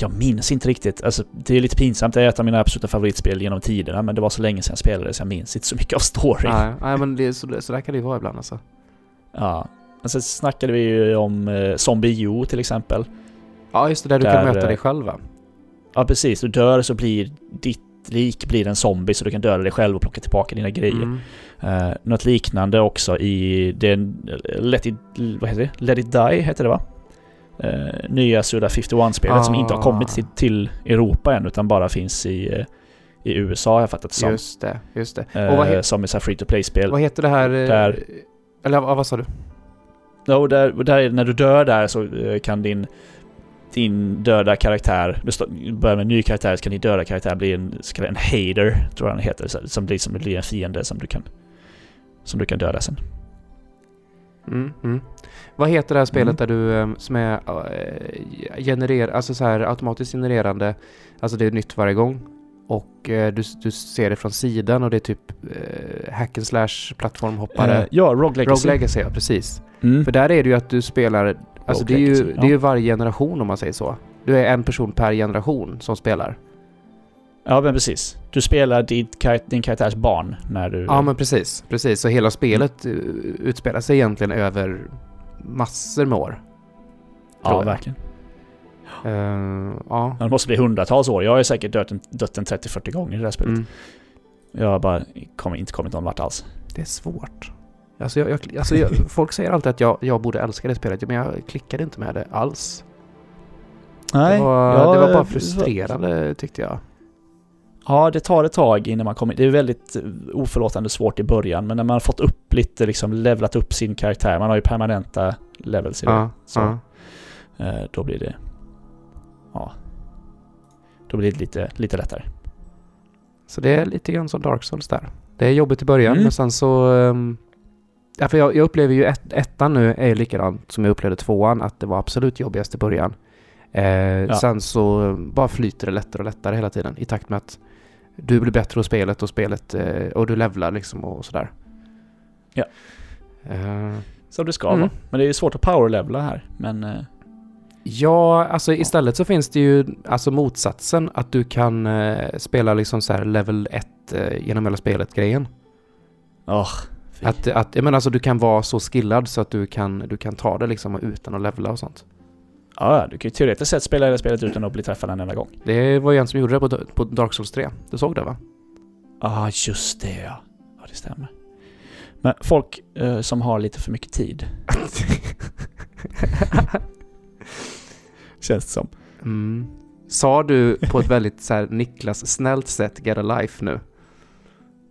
Jag minns inte riktigt. Alltså, det är lite pinsamt. Det är ett av mina absoluta favoritspel genom tiderna. Men det var så länge sedan jag spelade så jag minns inte så mycket av storyn. Nej, nej men det, så, så där kan det ju vara ibland alltså. Ja. Men sen snackade vi ju om eh, Zombie U till exempel. Ja just det, där du Där, kan möta eh, dig själv va? Ja precis, du dör så blir ditt lik blir en zombie så du kan döda dig själv och plocka tillbaka dina grejer. Mm. Eh, något liknande också i den... Let it... Vad heter det? Let it Die heter det va? Eh, nya Suda 51-spelet som inte har Ah. kommit till, till Europa än utan bara finns i, eh, i USA har jag fattat det som. Just det, just det. Och vad, he- som är så här free to play-spel. vad heter det här? Där- Eller vad, sa du? Och där, där, är- när du dör där så kan din, din döda karaktär, du börjar med en ny karaktär, så kan din döda karaktär bli en, så en hater, tror jag den heter, så- som blir, som blir en fiende som du kan som du kan döda sen. Mm, mm. Vad heter det här spelet Mm. där du eh, som är äh, generer, alltså så här automatiskt genererande, alltså det är nytt varje gång och eh, du, du ser det från sidan och det är typ eh, hack and slash plattformhoppare. Eh, ja, Rogue Legacy. Rogue Legacy, ja precis. Mm. För där är det ju att du spelar, alltså det är, ju, Legacy, det är ju ja. varje generation om man säger så. Du är en person per generation som spelar. Ja, men precis. Du spelar din, kar- din karaktärs barn när du... Ja men precis, precis. Så hela spelet eh, utspelar sig egentligen över massor med år. ja verkligen. Eh, ja. Det måste bli hundratals år. Jag har ju säkert dött en, dött en 30-40 gånger i det här spelet. Mm. Jag har bara kom, inte kommit någon vart alls. Det är svårt. Alltså, jag, jag, alltså jag, folk säger alltid att jag, jag borde älska det spelet, men jag klickade inte med det alls. Nej, det, var, jag- det var bara frustrerande tyckte jag. Ja, det tar ett tag innan man kommer... Det är väldigt eh, oförlåtande svårt i början, men när man har fått upp lite, liksom levlat upp sin karaktär, man har ju permanenta levels i det, Ja, så ja. eh, då blir det... Ja. Då blir det lite, lite lättare. Så det är lite grann som Dark Souls där. Det är jobbigt i början, Mm. men sen så... Um, ja, för jag, jag upplever ju ett, ettan nu är likadant som jag upplevde tvåan, att det var absolut jobbigast i början. Eh, Sen så bara flyter det lättare och lättare hela tiden i takt med att du blir bättre på spelet och spelet eh, och du levlar liksom och sådär. Ja. Eh, Som det ska Mm. vara. Men det är ju svårt att powerlevla här, men... eh, Ja, alltså istället så finns det ju alltså motsatsen att du kan eh, spela liksom så här level 1 eh, genom hela spelet-grejen. Åh, fy. Att, att, jag menar alltså du kan vara så skillad så att du kan, du kan ta det liksom utan att levla och sånt. Ja, du kan ju teoretiskt sett spela det spelet utan att bli träffad en enda gång. Det var ju en som gjorde det på, på Dark Souls 3. Du såg det va? Ja, ah, just det ja. Ja, det stämmer. Men folk eh, som har lite för mycket tid, känns det som. Mm. Sa du på ett väldigt så här Niklas snällt sätt get a life nu?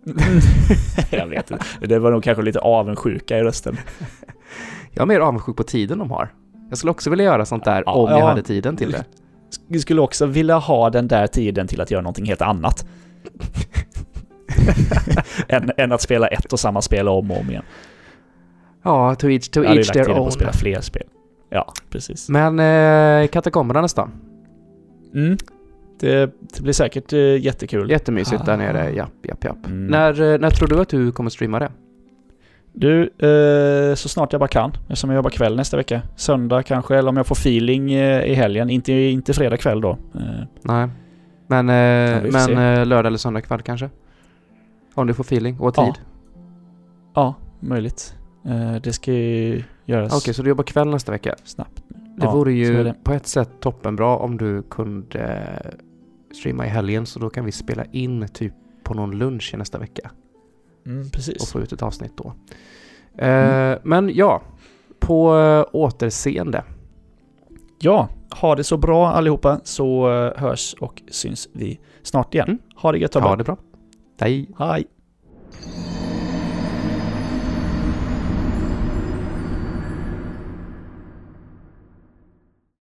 jag vet inte. Det var nog kanske lite avundsjuka i rösten. Jag är mer avundsjuk på tiden de har. Jag skulle också vilja göra sånt där Ja, om jag ja. hade tiden till det. Vi skulle också vilja ha den där tiden till att göra någonting helt annat. än, än att spela ett och samma spel om och om igen. Ja, to each, to Jag each their på own. att spela fler spel. Ja, precis. Men eh, katakomberna nästan. Mm. Det, det blir säkert eh, jättekul. Jättemysigt där Ah. nere. Japp, japp, japp. Mm. När, eh, när tror du att du kommer streama det? Du, eh, så snart jag bara kan. Eftersom jag jobbar kväll nästa vecka. Söndag kanske, eller om jag får feeling eh, i helgen. Inte, inte fredag kväll då. Eh, Nej. Men, eh, men eh, lördag eller söndag kväll kanske? Om du får feeling och tid? Ja. ja, möjligt. Eh, det ska ju göras Okej, så du jobbar kväll nästa vecka? snabbt. Det Ja, vore ju det. på ett sätt toppenbra om du kunde streama i helgen så då kan vi spela in typ på någon lunch i nästa vecka Mm, och precis. få ut ett avsnitt då. Eh, Mm. Men ja, på eh, återseende. Ja, ha det så bra allihopa så eh, hörs och syns vi snart igen. Mm. Ha det gött Ha Tobbe. det bra. Hej. Hej.